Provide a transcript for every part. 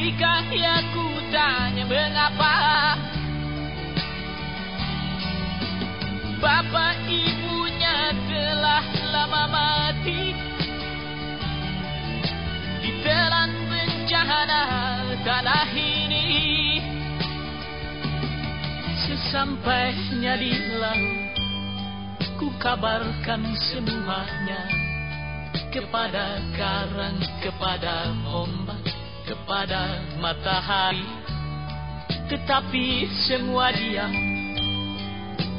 Jika ia ku tanya mengapa? Bapak ibunya telah lama mati. Ditelan bencana tanah ini Sesampainya di laut Ku kabarkan semuanya Kepada karang, kepada ombak Kepada matahari. Tetapi semua diam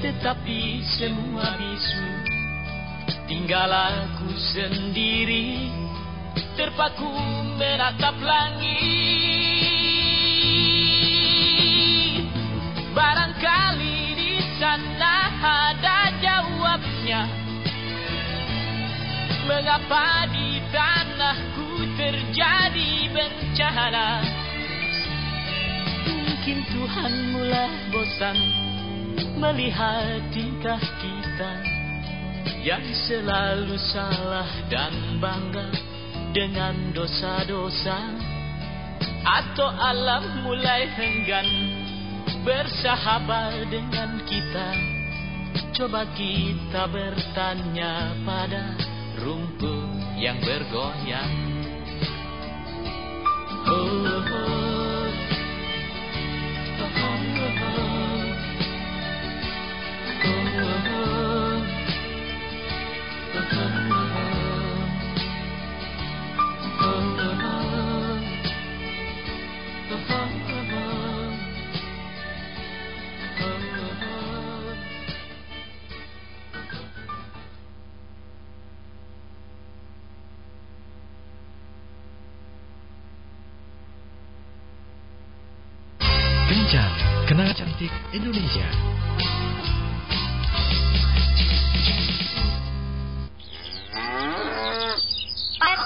tetapi semua bisu. Tinggal aku sendiri Terpaku menatap langit. Barangkali di sana ada jawabnya. Mengapa di tanahku terjadi bencana. Mungkin Tuhan mulai bosan melihat tingkah kita yang selalu salah dan bangga dengan dosa-dosa. Atau alam mulai enggan bersahabat dengan kita. Coba kita bertanya pada rumput yang bergoyang oh, oh, oh. Indonesia. Pak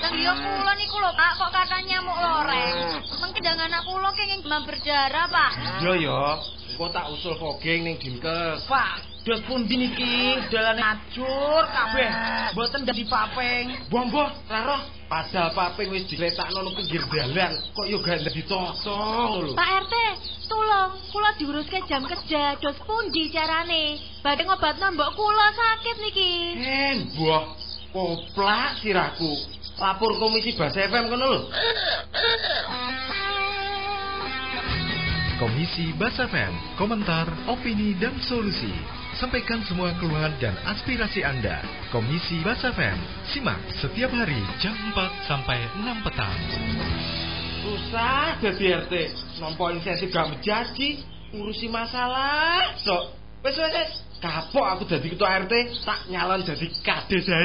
Tenggiyo kula niku lho Pak, kok katanya nyamuk loreng. Mengki dengan anak kula kenging demam berdarah, Pak. Iya ya, kok tak usul fogeng ning Dinkes. Pak, dos pundi niki dalane acur kabeh. Mboten dadi papeng. Bombo, ra Padahal paping wis diletakno nang pinggir dalan, kok yo gak dadi totong lho. Pak RT, tolong kula diuruske jam kerja, dos pundi carane? Badhe ngobatno mbok kula sakit niki. Eh, mbah, koplak sirahku. Lapor komisi Bas FM kono lho. Komisi Bas FM, komentar, opini dan solusi. Sampaikan semua keluhan dan aspirasi Anda. Komisi Bas FM. Simak setiap hari jam 4 sampai 6 petang. Susah jadi RT. Nompo insentif gak menjadi. Urusi masalah. Sok. Wes wes wes. Kapok aku jadi ketua RT. Tak nyalon jadi aja.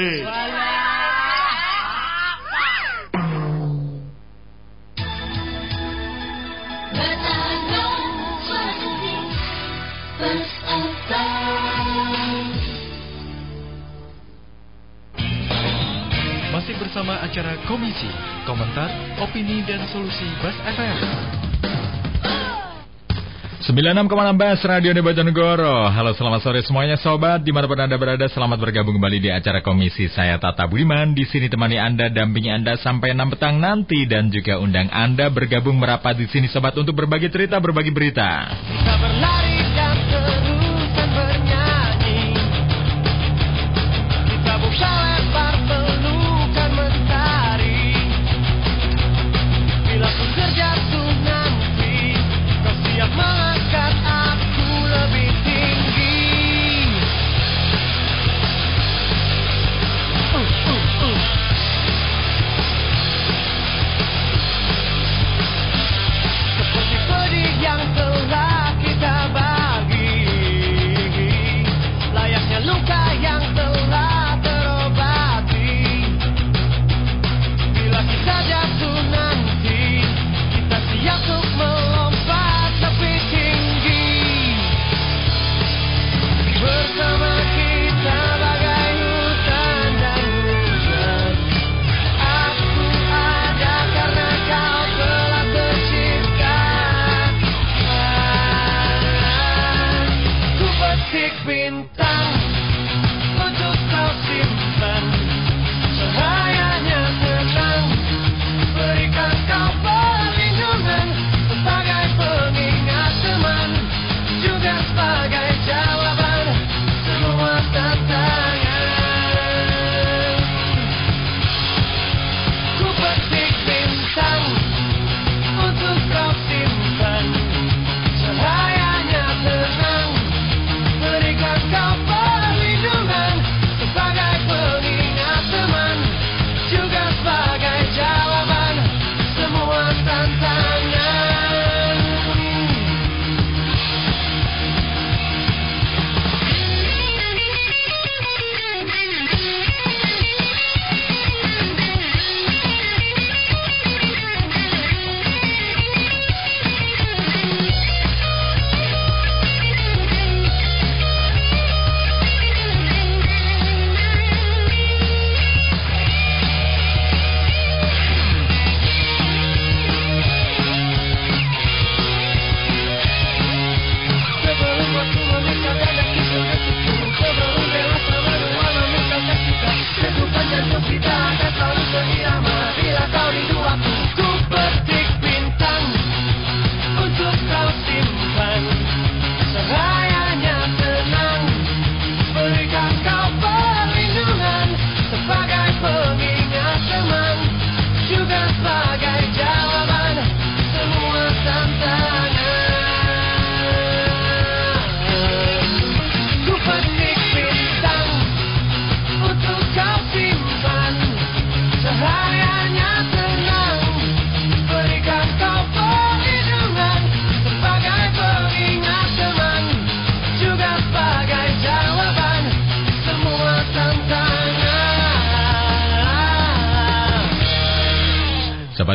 Masih bersama acara Komisi, komentar, opini, dan solusi Bas FM. 96,16 Radio Bojonegoro Halo selamat sore semuanya sobat. Di mana pun anda berada selamat bergabung kembali di acara komisi. Saya Tata Budiman. Di sini temani anda, dampingi anda sampai 6 petang nanti Dan juga undang anda bergabung merapat di sini sobat Untuk berbagi cerita, berbagi berita. Kita berlari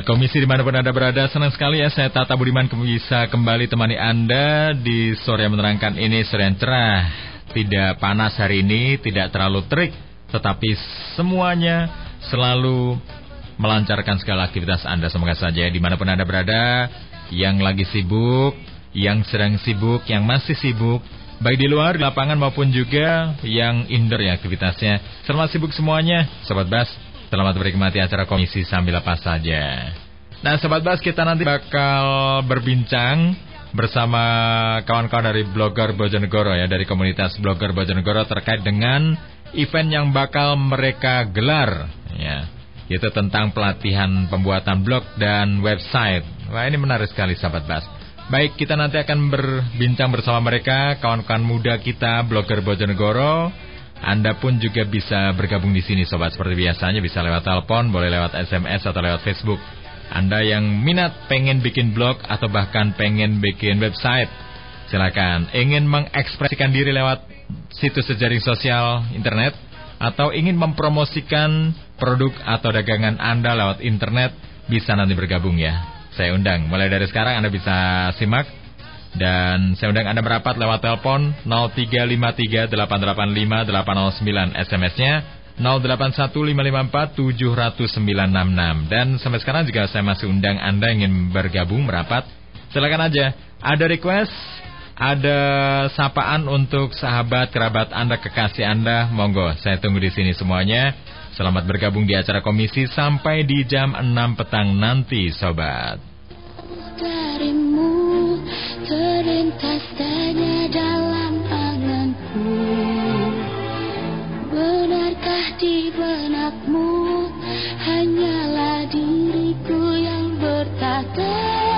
Komisi di mana pun Anda berada, senang sekali ya saya Tata Budiman bisa kembali temani Anda di sore yang menerangkan ini, sore yang cerah. Tidak panas hari ini, tidak terlalu terik, tetapi semuanya selalu melancarkan segala aktivitas Anda. Semoga saja di mana pun Anda berada, yang lagi sibuk, yang sedang sibuk, yang masih sibuk, baik di luar, di lapangan maupun juga yang indoor ya aktivitasnya. Selamat sibuk semuanya, Sobat Bas. Selamat menikmati acara komisi sambil apa saja. Nah, Sobat Bas, kita nanti bakal berbincang bersama kawan-kawan dari blogger Bojonegoro ya, dari komunitas blogger Bojonegoro terkait dengan event yang bakal mereka gelar ya, yaitu tentang pelatihan pembuatan blog dan website. Wah, ini menarik sekali sahabat Bas. Baik, kita nanti akan berbincang bersama mereka, kawan-kawan muda kita, blogger Bojonegoro, anda pun juga bisa bergabung di sini sobat seperti biasanya bisa lewat telepon, boleh lewat SMS atau lewat Facebook. Anda yang minat pengen bikin blog atau bahkan pengen bikin website, silakan. Ingin mengekspresikan diri lewat situs sejaring sosial internet atau ingin mempromosikan produk atau dagangan Anda lewat internet, bisa nanti bergabung ya. Saya undang. Mulai dari sekarang Anda bisa simak dan saya undang Anda merapat lewat telepon 0353885809 SMS-nya 081554709666 dan sampai sekarang juga saya masih undang Anda ingin bergabung merapat. Silakan aja. Ada request? Ada sapaan untuk sahabat kerabat Anda kekasih Anda? Monggo saya tunggu di sini semuanya. Selamat bergabung di acara komisi sampai di jam 6 petang nanti sobat. Terlintas tanya dalam anganku Benarkah di benakmu hanyalah diriku yang bertata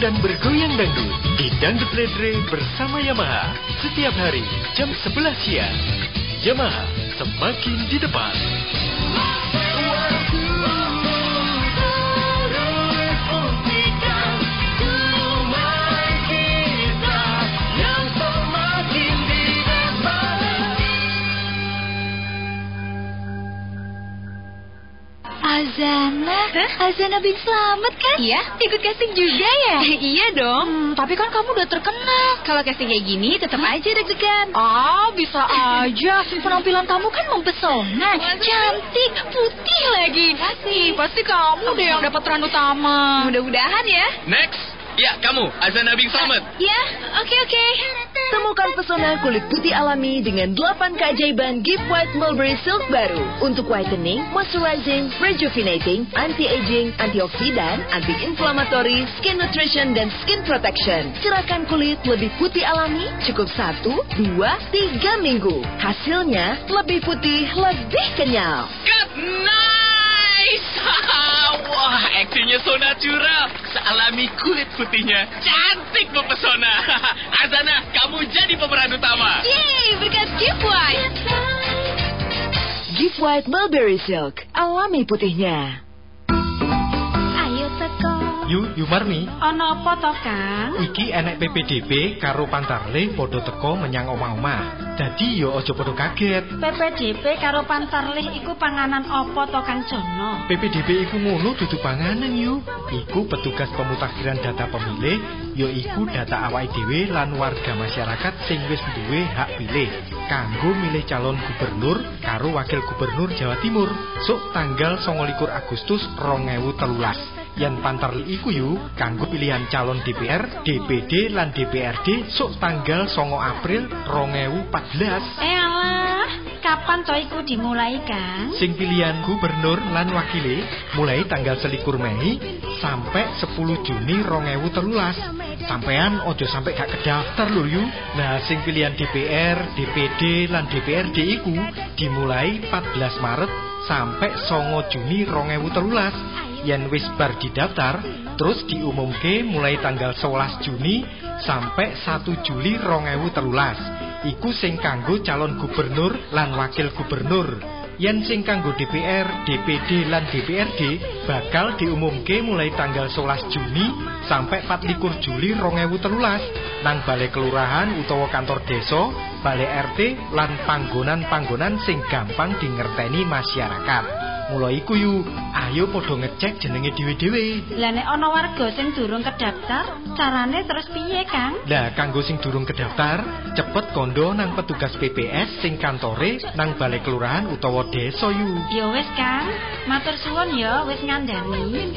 dan bergoyang dangdut di Dangdut Pledre bersama Yamaha. Setiap hari, jam 11 siang. Yamaha, semakin di depan. Azana, Azana bin Slamet kan? Iya. Ikut casting juga ya? iya dong. Hmm, tapi kan kamu udah terkenal. Kalau casting kayak gini tetap aja deg-degan. Ah, bisa aja. Penampilan kamu kan mempesona, cantik, putih lagi. Ih, pasti kamu deh yang dapat peran utama. Mudah-mudahan ya. Next. Ya, kamu, Azana Bing Slamet. Ya, oke oke. Temukan pesona kulit putih alami dengan 8 keajaiban Gift White Mulberry Silk baru untuk whitening, moisturizing, rejuvenating, anti-aging, antioksidan, anti-inflammatory, skin nutrition, dan skin protection. Cerahkan kulit lebih putih alami cukup 1, 2, 3 minggu. Hasilnya lebih putih, lebih kenyal. Cut, nice. Wah, aktingnya so natural. Sealami kulit putihnya. Cantik mempesona. Azana, kamu jadi pemeran utama. Yeay, berkat Gift White. Gift White Mulberry Silk, alami putihnya. Ayo teko. Yu, Yu Marmi, Ana apa to, Kang? iki enek PPDB karo Pantarle podo teko menyang omah-omah. Dadi yo ojo podo kaget. PPDP karo Pantarlih iku panganan apa to, Kang Jono? PPDB iku ngono dudu panganan yu. Iku petugas pemutakhiran data pemilih, yo iku data awake dhewe lan warga masyarakat sing wis duwe hak pilih kanggo milih calon gubernur karo wakil gubernur Jawa Timur sok tanggal 29 Agustus 2013. Yen pantarli iku yu kanggo pilihan calon DPR, DPD lan DPRD sok tanggal 9 April 2014. Eh alah, kapan to iku dimulai, Kang? Sing pilihan gubernur lan wakile mulai tanggal selikur Mei sampai 10 Juni 2013. Sampean ojo sampai gak kedaftar lho yu. Nah, sing pilihan DPR, DPD lan DPRD iku dimulai 14 Maret sampai 9 Juni 2013. Yen wis bar didaftar, terus diumumke mulai tanggal 11 Juni sampai 1 Juli 2013. Iku sing kanggo calon gubernur lan wakil gubernur. Yen sing kanggo DPR, DPD lan DPRD bakal diumumke mulai tanggal 11 Juni sampai 24 Juli 2013 nang balai kelurahan utawa kantor desa, balai RT lan panggonan-panggonan sing gampang dingerteni masyarakat. Mulai iku yu, ayo podo ngecek jenenge dhewe-dhewe. Lah nek ana warga sing durung kedaftar, carane terus piye, Kang? Lah kanggo sing durung kedaftar, cepet kondo nang petugas PPS sing kantore nang balai kelurahan utawa desa yu. Ya wis, Kang. Matur suwun ya wis ngandani.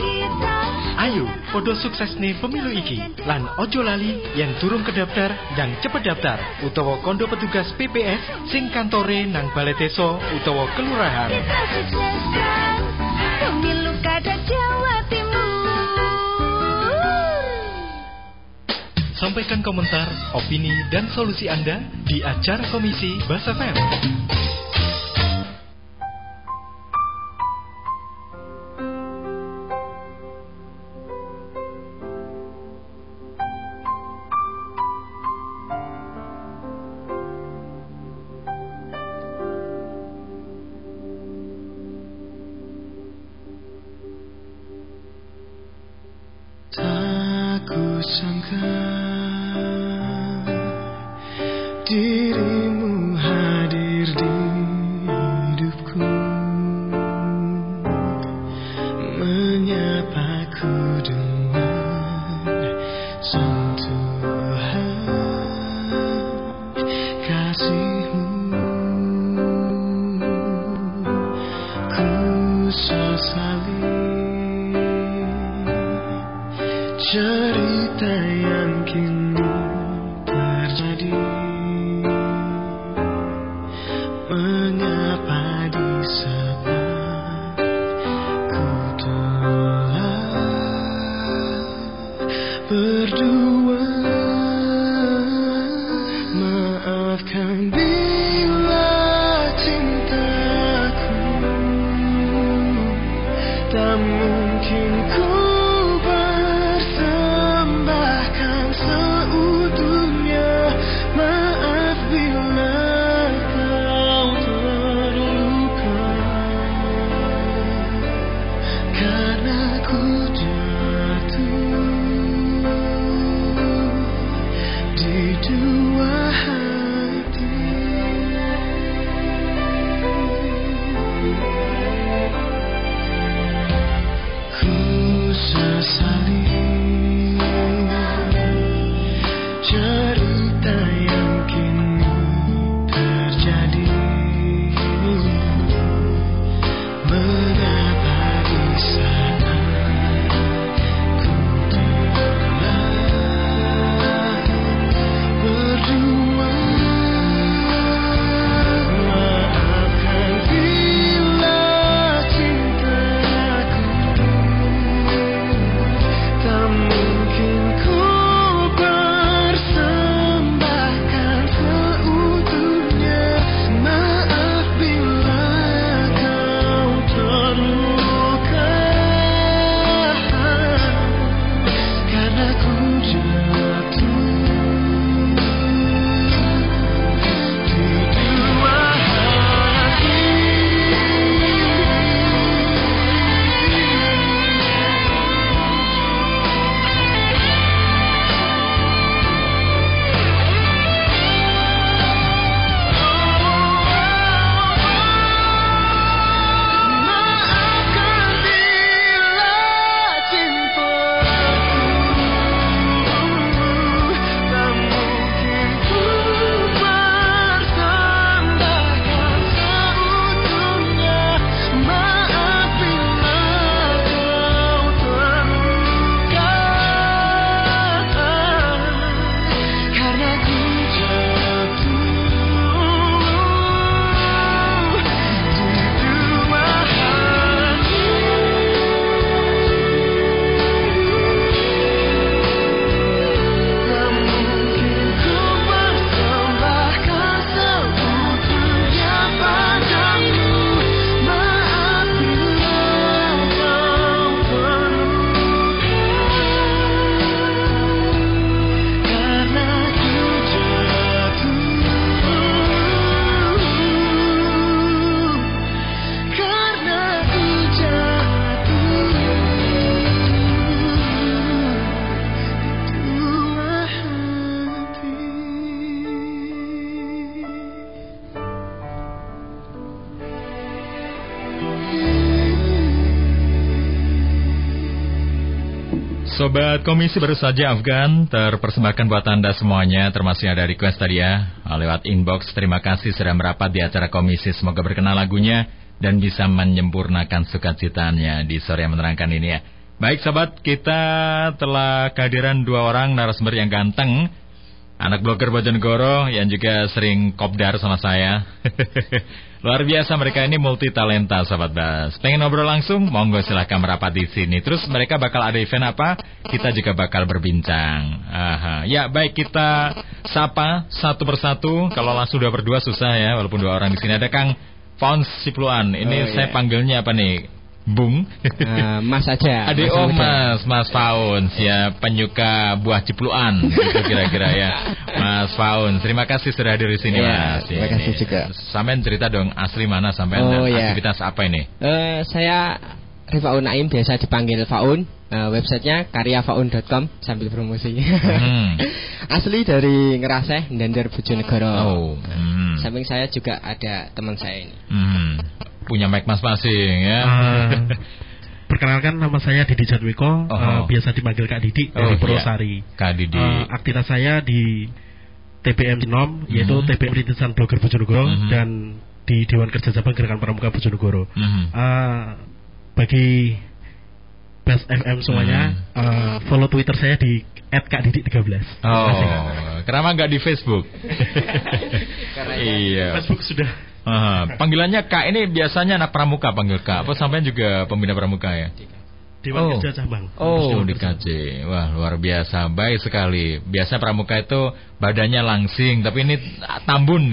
Ayo, podo sukses nih pemilu iki. Lan ojo lali yang durung kedaftar dan cepet daftar utawa kondo petugas PPS sing kantore nang balai desa utawa kelurahan. Sampaikan komentar, opini, dan solusi Anda di acara Komisi Bahasa FM. Sobat Komisi baru saja Afgan terpersembahkan buat Anda semuanya termasuk ada request tadi ya lewat inbox. Terima kasih sudah merapat di acara Komisi. Semoga berkenan lagunya dan bisa menyempurnakan sukacitanya di sore yang menerangkan ini ya. Baik sobat, kita telah kehadiran dua orang narasumber yang ganteng. Anak blogger Bojonegoro yang juga sering kopdar sama saya. Luar biasa mereka ini multi talenta sahabat Bas. Pengen ngobrol langsung? Monggo silahkan merapat di sini. Terus mereka bakal ada event apa? Kita juga bakal berbincang. Aha. Ya baik kita sapa satu persatu. Kalau langsung dua berdua susah ya, walaupun dua orang di sini ada Kang Fons Sipluan. Ini Oh, saya iya. panggilnya apa nih? Bung. Eh, mas aja. Adik Mas oh mas, Mas Faun, ya penyuka buah cipluan, gitu kira-kira ya. Mas Faun, terima kasih sudah hadir di sini Iya, mas. terima kasih Ini. juga. Sampean cerita dong asli mana sampean Oh, dan iya. aktivitas apa ini? Eh, saya Rifaun Naim biasa dipanggil Faun. Eh, websitenya karyafaun.com sambil promosi. Hmm. Asli dari Ngeraseh, Ndender Bojonegoro. Oh, hmm. Samping saya juga ada teman saya ini. Hmm. Punya mic masing-masing ya. Eh, Perkenalkan nama saya Didi Jadwiko, Oh. eh, biasa dipanggil Kak Didi dari Oh, Purwosari. iya. Kak Didi. Eh, aktivitas saya di TBM Sinom, yaitu Mhm. TBM Rintisan Blogger Bojonegoro Mhm. dan di Dewan Kerja Cabang Gerakan Pramuka Bojonegoro. Mhm. Eh, bagi Best FM semuanya, eh, follow Twitter saya di @kakdidi13. Terima Oh, kasih. kenapa nggak di Facebook? iya. Facebook sudah. Aha, panggilannya Kak ini biasanya anak pramuka panggil Kak. Apa sampean juga pembina pramuka ya? Dewan Oh. Kerja Cabang. Oh, di. KJ. Wah, luar biasa. Baik sekali. Biasa pramuka itu badannya langsing, tapi ini tambun.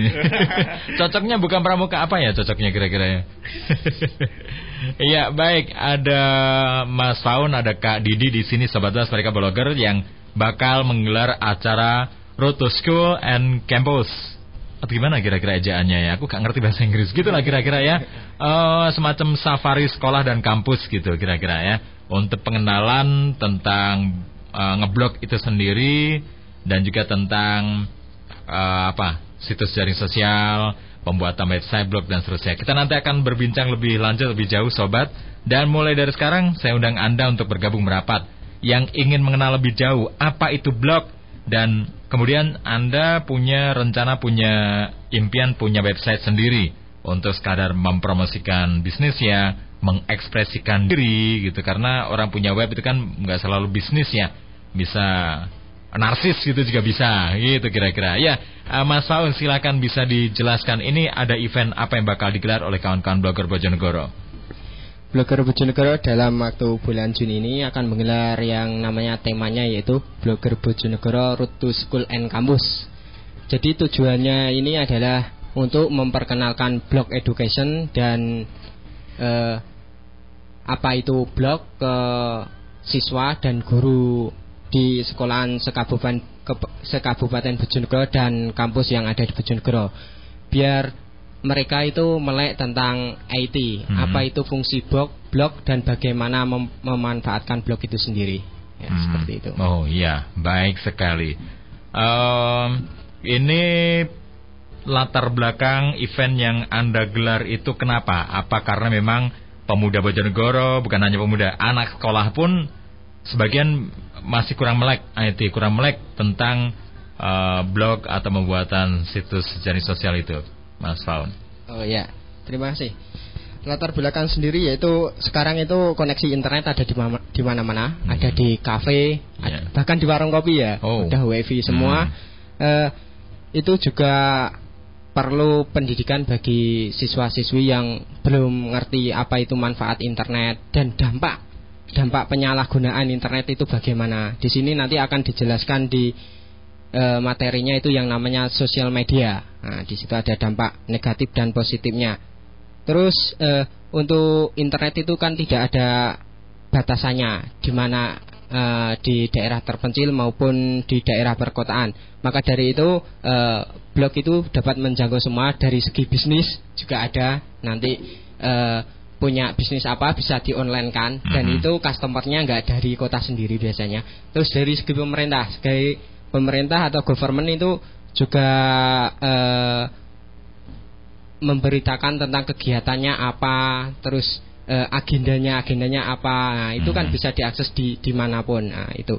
Cocoknya bukan pramuka apa ya cocoknya kira-kira ya? Iya, baik. Ada Mas Faun, ada Kak Didi di sini sobat Das mereka blogger yang bakal menggelar acara Road to School and Campus. Atau gimana kira-kira ejaannya ya? Aku gak ngerti bahasa Inggris gitu lah kira-kira ya. Eh, semacam safari sekolah dan kampus gitu kira-kira ya. Untuk pengenalan tentang eh, ngeblog itu sendiri dan juga tentang eh, apa situs jaring sosial, pembuatan website, blog dan seterusnya. Kita nanti akan berbincang lebih lanjut lebih jauh sobat. Dan mulai dari sekarang saya undang Anda untuk bergabung merapat yang ingin mengenal lebih jauh apa itu blog dan kemudian Anda punya rencana, punya impian, punya website sendiri untuk sekadar mempromosikan bisnisnya, mengekspresikan diri gitu. Karena orang punya web itu kan nggak selalu bisnis ya, bisa narsis gitu juga bisa gitu kira-kira. Ya, eh, Mas Faun silakan bisa dijelaskan ini ada event apa yang bakal digelar oleh kawan-kawan blogger Bojonegoro. Blogger Bojonegoro dalam waktu bulan Juni ini akan menggelar yang namanya temanya yaitu Blogger Bojonegoro Road to School and Campus. Jadi tujuannya ini adalah untuk memperkenalkan blog education dan eh, apa itu blog ke siswa dan guru di sekolahan sekabupaten sekabupaten Bojonegoro dan kampus yang ada di Bojonegoro. Biar mereka itu melek tentang IT, Mhm. apa itu fungsi blog, blog dan bagaimana mem- memanfaatkan blog itu sendiri. Ya, Hmm. seperti itu. Oh iya, baik sekali. Em, ini latar belakang event yang Anda gelar itu kenapa? Apa karena memang pemuda Bojonegoro, bukan hanya pemuda, anak sekolah pun sebagian masih kurang melek IT, kurang melek tentang eh, blog atau pembuatan situs jenis sosial itu, Mas Faun. Oh ya, terima kasih. Latar belakang sendiri yaitu sekarang itu koneksi internet ada di ma- di mana-mana, ada di kafe, ad- bahkan di warung kopi ya, Oh. udah wifi semua. Eh, itu juga perlu pendidikan bagi siswa-siswi yang belum ngerti apa itu manfaat internet dan dampak dampak penyalahgunaan internet itu bagaimana. Di sini nanti akan dijelaskan di eh, materinya itu yang namanya sosial media. Nah, di situ ada dampak negatif dan positifnya. Terus eh, untuk internet itu kan tidak ada batasannya di mana eh, di daerah terpencil maupun di daerah perkotaan. Maka dari itu eh, blog itu dapat menjangkau semua dari segi bisnis juga ada nanti eh, punya bisnis apa bisa di online kan dan Mhm. itu customernya nggak dari kota sendiri biasanya. Terus dari segi pemerintah, sebagai pemerintah atau government itu juga eh, memberitakan tentang kegiatannya apa, terus eh, agendanya agendanya apa. Nah, itu kan Mhm. bisa diakses di di mana pun. Nah, itu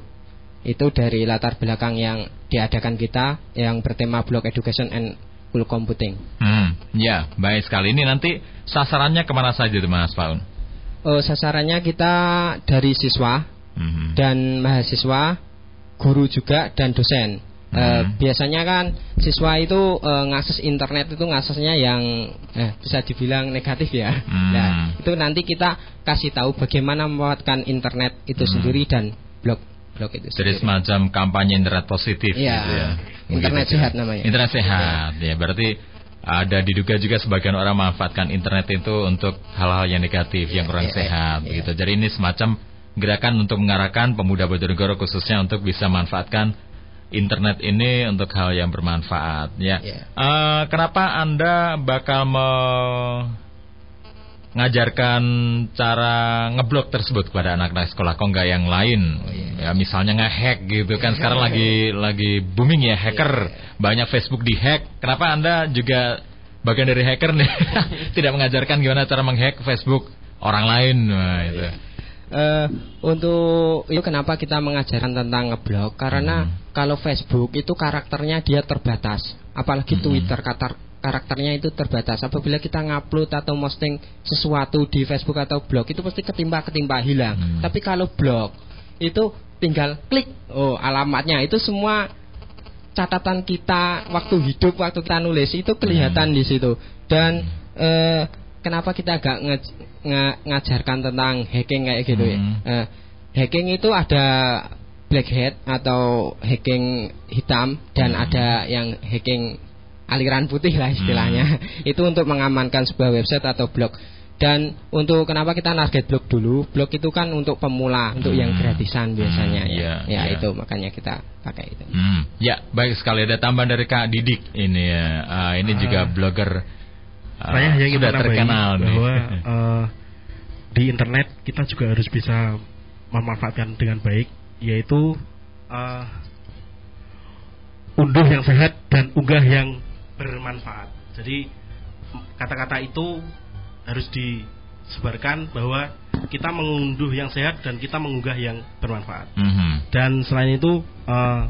itu dari latar belakang yang diadakan kita yang bertema blog education and cool computing. Hmm, ya, baik sekali. Ini nanti sasarannya ke mana saja Mas Faun? Oh, sasarannya kita dari siswa Mhm. dan mahasiswa, guru juga dan dosen. Eh, Hmm. biasanya kan siswa itu eh, ngakses internet itu ngaksesnya yang eh, bisa dibilang negatif ya. Hmm. Nah, itu nanti kita kasih tahu bagaimana memanfaatkan internet itu Hmm. sendiri dan blog blog itu Jadi sendiri. semacam kampanye internet positif Iya, gitu ya. Internet Begitu, sehat ya. namanya. Internet sehat ya. Berarti ada diduga juga sebagian orang memanfaatkan internet itu untuk hal-hal yang negatif, yang kurang iya, sehat iya. begitu. Jadi ini semacam gerakan untuk mengarahkan pemuda Bojonegoro khususnya untuk bisa memanfaatkan internet ini untuk hal yang bermanfaat ya. Iya. Eh, kenapa Anda bakal mengajarkan cara ngeblok tersebut kepada anak-anak sekolah kok nggak yang lain. Ya misalnya ngehack gitu kan. Sekarang lagi lagi booming ya hacker. Banyak Facebook dihack. Kenapa anda juga bagian dari hacker nih? Tidak mengajarkan gimana cara menghack Facebook orang lain. Nah, itu. Eh, untuk itu kenapa kita mengajarkan tentang ngeblok? Karena kalau Facebook itu karakternya dia terbatas. Apalagi Hmm. Twitter katar karakternya itu terbatas. Apabila kita ngupload atau posting sesuatu di Facebook atau blog itu pasti ketimpa ketimpa hilang. Hmm. tapi kalau blog itu tinggal klik oh alamatnya. Itu semua catatan kita waktu hidup waktu kita nulis itu kelihatan di situ. Dan eh, kenapa kita agak nge- nge- ngajarkan tentang hacking kayak gitu ya? Hmm. Eh, hacking itu ada black hat atau hacking hitam dan Hmm. ada yang hacking aliran putih lah istilahnya. Itu untuk mengamankan sebuah website atau blog. Dan untuk kenapa kita target blog dulu? Blog itu kan untuk pemula untuk yang Hmm. gratisan biasanya Hmm, ya. Iya, ya iya. itu makanya kita pakai itu. Hmm, ya baik sekali. Ada tambahan dari Kak Didik ini ya. Ah, ini juga blogger ah, saya hanya ingin sudah menambahi terkenal nih. bahwa eh, di internet kita juga harus bisa memanfaatkan dengan baik yaitu eh, unduh yang sehat dan unggah yang bermanfaat jadi kata-kata itu harus disebarkan bahwa kita mengunduh yang sehat dan kita mengunggah yang bermanfaat Mhm. dan selain itu eh,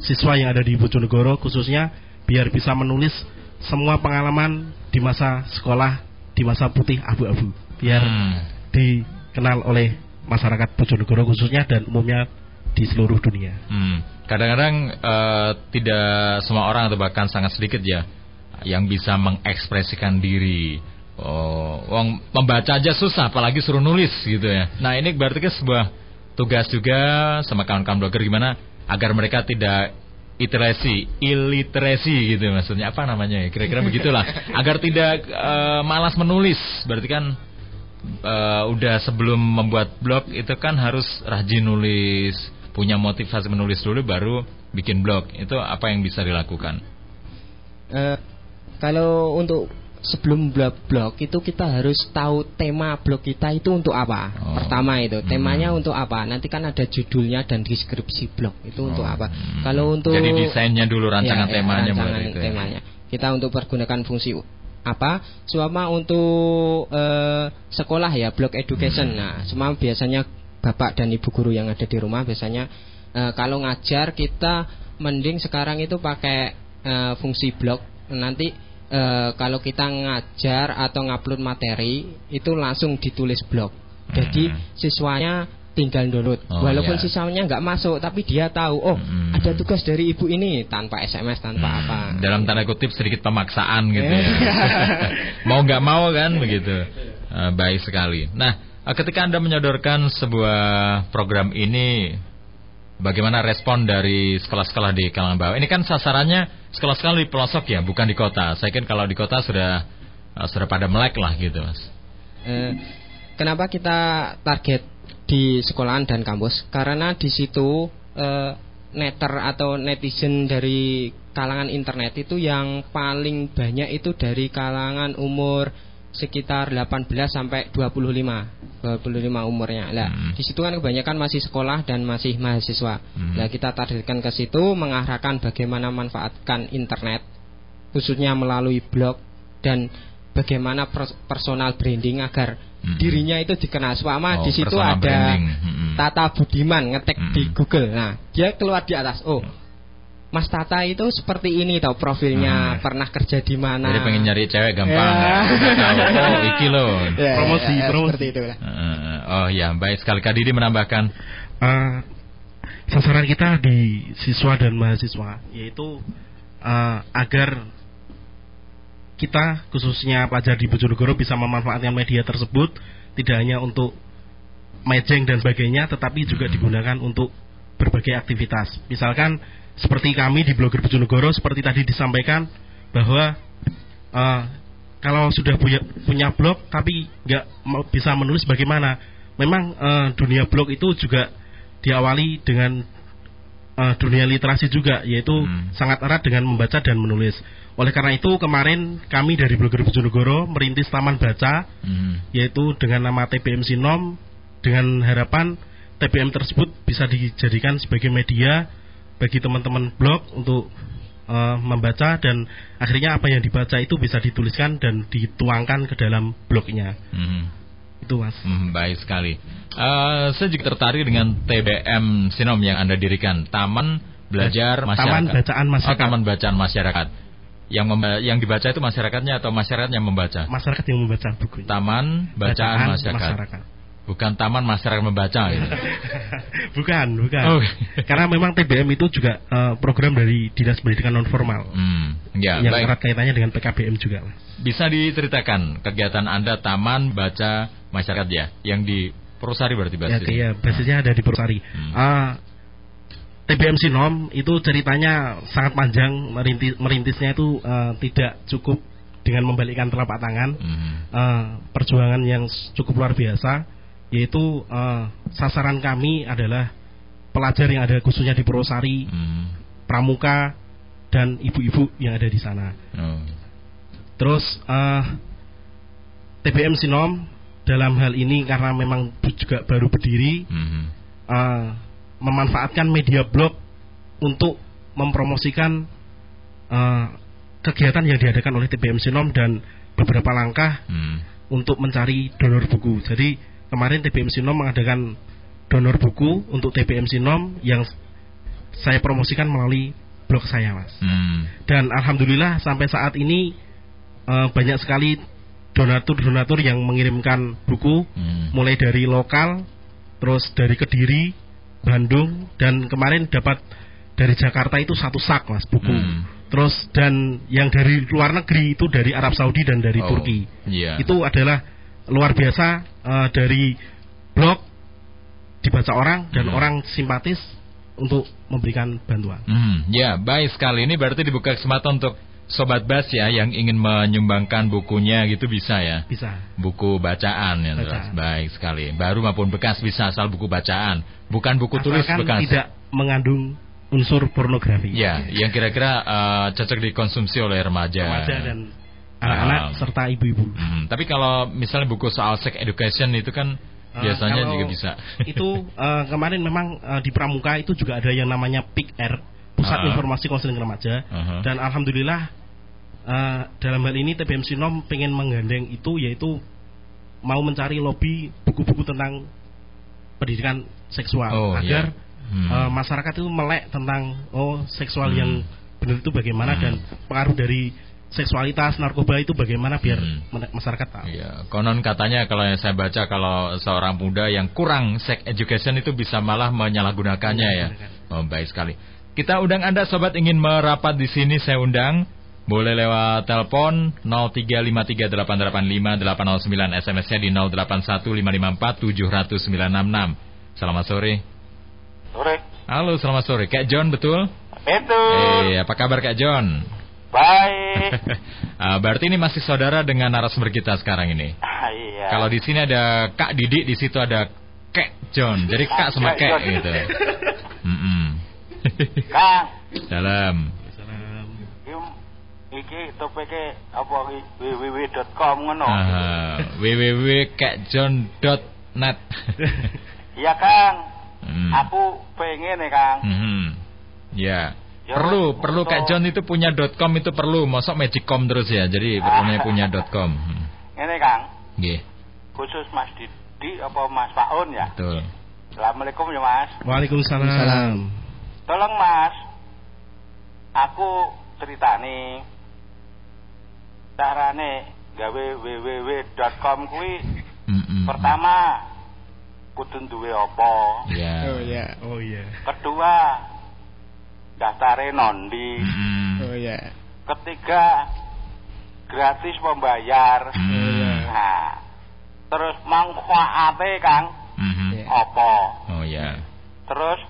siswa yang ada di Bojonegoro khususnya biar bisa menulis semua pengalaman di masa sekolah di masa putih abu-abu biar Hmm. dikenal oleh masyarakat Bojonegoro khususnya dan umumnya di seluruh dunia. Hmm. Kadang-kadang eh, tidak semua orang atau bahkan sangat sedikit ya yang bisa mengekspresikan diri. Oh, wong membaca aja susah, apalagi suruh nulis gitu ya. Nah ini berarti kan sebuah tugas juga sama kawan-kawan blogger gimana agar mereka tidak iterasi, illiterasi gitu maksudnya. Apa namanya ya? Kira-kira begitulah. Agar tidak eh, malas menulis. Berarti kan eh, udah sebelum membuat blog itu kan harus rajin nulis punya motivasi menulis dulu baru bikin blog itu apa yang bisa dilakukan Eh, kalau untuk sebelum blog blog itu kita harus tahu tema blog kita itu untuk apa. Oh. Pertama itu temanya Hmm. untuk apa. Nanti kan ada judulnya dan deskripsi blog itu untuk Oh, apa. hmm. Kalau untuk Jadi desainnya dulu, rancangan Ya, ya, temanya rancangan itu ya. temanya. Kita untuk pergunakan fungsi apa? Selama untuk eh, sekolah ya blog education. Hmm. Nah, semua biasanya bapak dan ibu guru yang ada di rumah biasanya eh, kalau ngajar kita mending sekarang itu pakai eh, fungsi blog. Nanti eh, kalau kita ngajar atau ngupload materi itu langsung ditulis blog. Jadi siswanya tinggal download. Hmm. Oh, Walaupun ya. siswanya nggak masuk, tapi dia tahu, oh Hmm. ada tugas dari ibu ini tanpa SMS tanpa apa. dalam tanda kutip sedikit pemaksaan gitu ya. mau nggak mau kan begitu. Eh, baik sekali. Nah, ketika Anda menyodorkan sebuah program ini bagaimana respon dari sekolah-sekolah di kalangan bawah? Ini kan sasarannya sekolah-sekolah di pelosok ya, bukan di kota. Saya kan kalau di kota sudah eh, sudah pada melek lah gitu, Mas. Eh, kenapa kita target di sekolahan dan kampus? Karena di situ eh, netter atau netizen dari kalangan internet itu yang paling banyak itu dari kalangan umur sekitar 18 sampai 25 25 umurnya. Lah, Hmm. di situ kan kebanyakan masih sekolah dan masih mahasiswa. Hmm. Lah, kita targetkan ke situ mengarahkan bagaimana manfaatkan internet khususnya melalui blog dan bagaimana pers- personal branding agar Mm-mm. dirinya itu dikenal. Selama Oh, di situ ada branding. Mm-mm. Tata Budiman ngetek di Mm-mm. Google. Nah, dia keluar di atas. Oh, Mas Tata itu seperti ini tau Hmm. profilnya, pernah kerja di mana. Jadi pengen nyari cewek gampang. Ya. Udah tahu, oh, iki loh. Ya, Promosi, ya, ya, promosi. Seperti itu lah. Eh, oh ya, baik sekali. Kak Didi menambahkan. Eh, sasaran kita di siswa dan mahasiswa yaitu eh, agar kita khususnya pelajar di Bojonegoro bisa memanfaatkan media tersebut tidak hanya untuk mejeng dan sebagainya tetapi juga digunakan untuk berbagai aktivitas misalkan seperti kami di blogger Bojonegoro seperti tadi disampaikan bahwa eh, kalau sudah punya punya blog tapi nggak bisa menulis bagaimana memang eh, dunia blog itu juga diawali dengan eh, dunia literasi juga yaitu Hmm. sangat erat dengan membaca dan menulis oleh karena itu kemarin kami dari blogger Bojonegoro merintis taman baca Hmm. yaitu dengan nama TBM Sinom dengan harapan TBM tersebut bisa dijadikan sebagai media bagi teman-teman blog untuk eh, membaca dan akhirnya apa yang dibaca itu bisa dituliskan dan dituangkan ke dalam blognya Hmm. itu mas Hmm, baik sekali. Eh, saya juga tertarik dengan TBM Sinom yang Anda dirikan, Taman Belajar Masyarakat. Taman Bacaan Masyarakat. Oh, Taman Bacaan Masyarakat. Yang yang dibaca itu masyarakatnya atau masyarakatnya yang membaca? masyarakat yang membaca buku Taman Bacaan, Masyarakat. Bukan Taman Masyarakat Membaca gitu. bukan bukan Oh. karena memang TBM itu juga eh, program dari dinas pendidikan non formal Hmm, ya, yang baik. erat kaitannya dengan PKBM juga Bisa diceritakan kegiatan Anda Taman Baca Masyarakat ya, yang di Purwosari berarti ya, basisnya? iya, basisnya ada di Purwosari Hmm. Ah, TBM Sinom itu ceritanya sangat panjang merintis, merintisnya itu eh, tidak cukup dengan membalikkan telapak tangan Hmm. Eh, perjuangan yang cukup luar biasa yaitu eh, sasaran kami adalah pelajar yang ada khususnya di Purwosari Hmm. pramuka dan ibu-ibu yang ada di sana Oh. Terus eh, TBM Sinom dalam hal ini karena memang juga baru berdiri Hmm. eh, memanfaatkan media blog untuk mempromosikan eh, kegiatan yang diadakan oleh TBM Sinom dan beberapa langkah Hmm. untuk mencari donor buku. Jadi kemarin TBM Sinom mengadakan donor buku untuk TBM Sinom yang saya promosikan melalui blog saya mas Hmm. dan alhamdulillah sampai saat ini eh, banyak sekali donatur-donatur yang mengirimkan buku Hmm. mulai dari lokal terus dari Kediri Bandung dan kemarin dapat dari Jakarta itu satu sak mas buku Hmm. terus dan yang dari luar negeri itu dari Arab Saudi dan dari Oh, Turki Iya. itu adalah luar biasa eh, dari blog dibaca orang dan Hmm. orang simpatis untuk memberikan bantuan Hmm, ya, baik sekali. Ini berarti dibuka kesempatan untuk Sobat Bas ya yang ingin menyumbangkan bukunya gitu bisa ya. bisa Buku bacaan ya. Bacaan. Baik sekali. Baru maupun bekas bisa asal buku bacaan, bukan buku tulis Asalkan bekas. tidak mengandung unsur pornografi Ya, yang kira-kira eh, cocok dikonsumsi oleh remaja. remaja dan anak-anak Ah. serta ibu-ibu Hmm, tapi kalau misalnya buku soal sex education itu kan Eh, biasanya juga bisa. itu eh, kemarin memang eh, di Pramuka itu juga ada yang namanya PIK-R Pusat Ah. Informasi Konseling Remaja Aha. dan alhamdulillah eh, dalam hal ini TBM Sinom pengen menggandeng itu yaitu mau mencari lobby buku-buku tentang pendidikan seksual Oh, agar iya. Hmm. eh, masyarakat itu melek tentang oh seksual Hmm. yang benar itu bagaimana Hmm. dan pengaruh dari seksualitas narkoba itu bagaimana biar Hmm. masyarakat tahu. Iya, konon katanya kalau yang saya baca kalau seorang muda yang kurang sex education itu bisa malah menyalahgunakannya ya. Oh, baik sekali. Kita undang Anda sobat ingin merapat di sini saya undang. Boleh lewat telepon 0353885809 SMS-nya di 081554700966. Selamat sore. Sore. Halo, selamat sore. Kak John betul? Itu. Eh, apa kabar Kak John? Baik. Ah, berarti ini masih saudara dengan narasumber kita sekarang ini. Ah, iya. Kalau di sini ada Kak Didi, di situ ada Kek John. Jadi Kak sama Kek gitu. Mm-mm. Kang, Dalam. iki iki topike apa www.com ngono. Ah, www.kekjohn.net. Iya, Kang. Hmm. Aku pengen nih, Kang. Ya. Ya, Perlu, Mas, perlu untuk- Kak John itu punya .com itu perlu, mosok magicom terus ya. Jadi perlunya punya .com. Hmm. Ngene, Kang. Nggih, Khusus Mas Didi apa Mas Paun ya? betul. Assalamualaikum ya, Mas. Waalaikumsalam. Tolong, Mas. Aku ceritani carane gawe www.com kuwi Mm-mm. pertama kudu duwe apa? Ya. Oh ya. Oh iya. Kedua, daftare nondi. Mm-mm. Oh ya. Ketiga, gratis membayar. Hmm. Nah, terus manfaate Kang Mhm. apa? Oh ya. Terus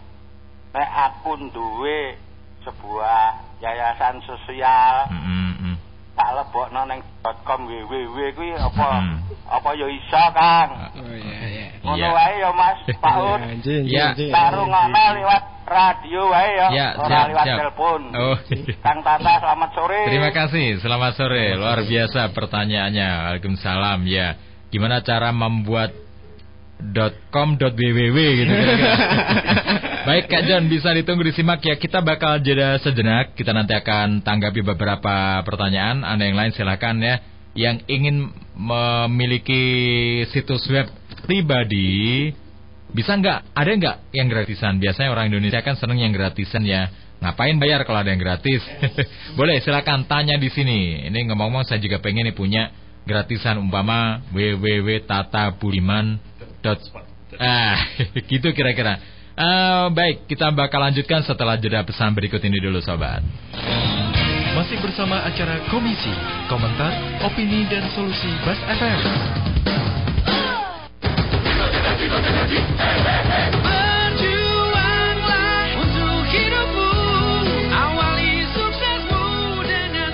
nek aku duwe sebuah yayasan sosial Mm-mm. tak lebokno ning .com www kuwi apa Hmm. apa ya iso Kang. Oh ya ya. Ngono Iya. wae ya Mas Ya. jin, jin. Taruh ngono liwat radio wae ya, Ya, ora siap, telepon. Oh. Kang Tata selamat sore. Terima kasih, selamat sore. Luar biasa pertanyaannya. Waalaikumsalam. Ya, gimana cara membuat .com.www gitu. Baik Kak John bisa ditunggu disimak ya Kita bakal jeda sejenak Kita nanti akan tanggapi beberapa pertanyaan Anda yang lain silahkan ya Yang ingin memiliki situs web pribadi Bisa nggak? Ada nggak yang gratisan? Biasanya orang Indonesia kan seneng yang gratisan ya Ngapain bayar kalau ada yang gratis? Boleh silakan tanya di sini Ini ngomong-ngomong saya juga pengen nih punya gratisan umpama www.tatabuliman. Ah, gitu kira-kira. Eh, baik, kita bakal lanjutkan setelah jeda pesan berikut ini dulu sobat. Masih bersama acara Komisi, komentar, opini, dan solusi Bas FM. Berjuanglah untuk hidupmu Awali suksesmu dengan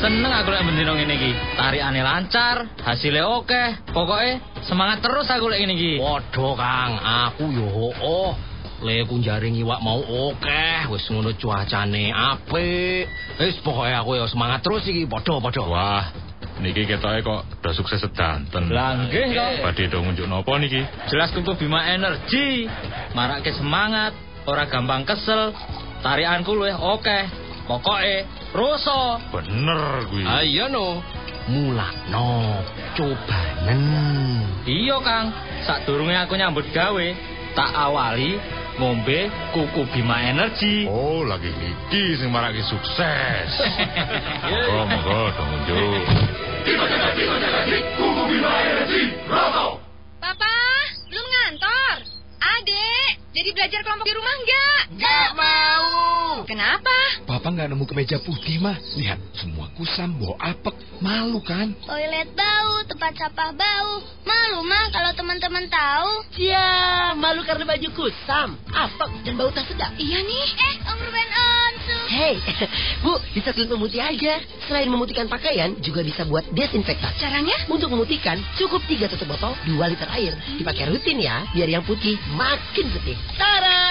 Seneng aku lek mendino ngene iki. Tarikane lancar, hasilnya oke. Pokoknya semangat terus aku lek ngene iki. Waduh, Kang, aku yo oh. Le kunjaring iwak mau oke, wis ngono cuacane apik. Wis pokoke aku yo semangat terus iki, padha-padha. Wah, niki ketoke kok udah sukses sedanten. Lah, nggih, kok. Badhe do ngunjuk napa niki? Jelas kudu Bima Energi. Marake semangat, ora gampang kesel. Tarikanku luwih oke. Pokoke ruso. Bener kuwi. Ayo no. Mulakno, cobanen. Iya, Kang. Sadurunge aku nyambut gawe, tak awali ngombe kuku Bima Energy. Oh, lagi iki sing marake sukses. Monggo, monggo dong unjuk. Papa, belum ngantor. Adek, jadi belajar kelompok di rumah enggak? Nggak mau. Kenapa? Papa nggak nemu kemeja putih mah. Lihat, semua kusam, bau apek. Malu kan? Toilet bau, tempat sampah bau. Malu mah kalau teman-teman tahu. Ya, malu karena baju kusam, apek dan bau tak sedap. Iya nih. Eh, Om Ruben Onsu. Hei, Bu, bisa klik memutih aja. Selain memutihkan pakaian, juga bisa buat desinfektan. Caranya? Untuk memutihkan, cukup 3 tutup botol 2 liter air. Dipakai rutin ya, biar yang putih makin putih. Tara!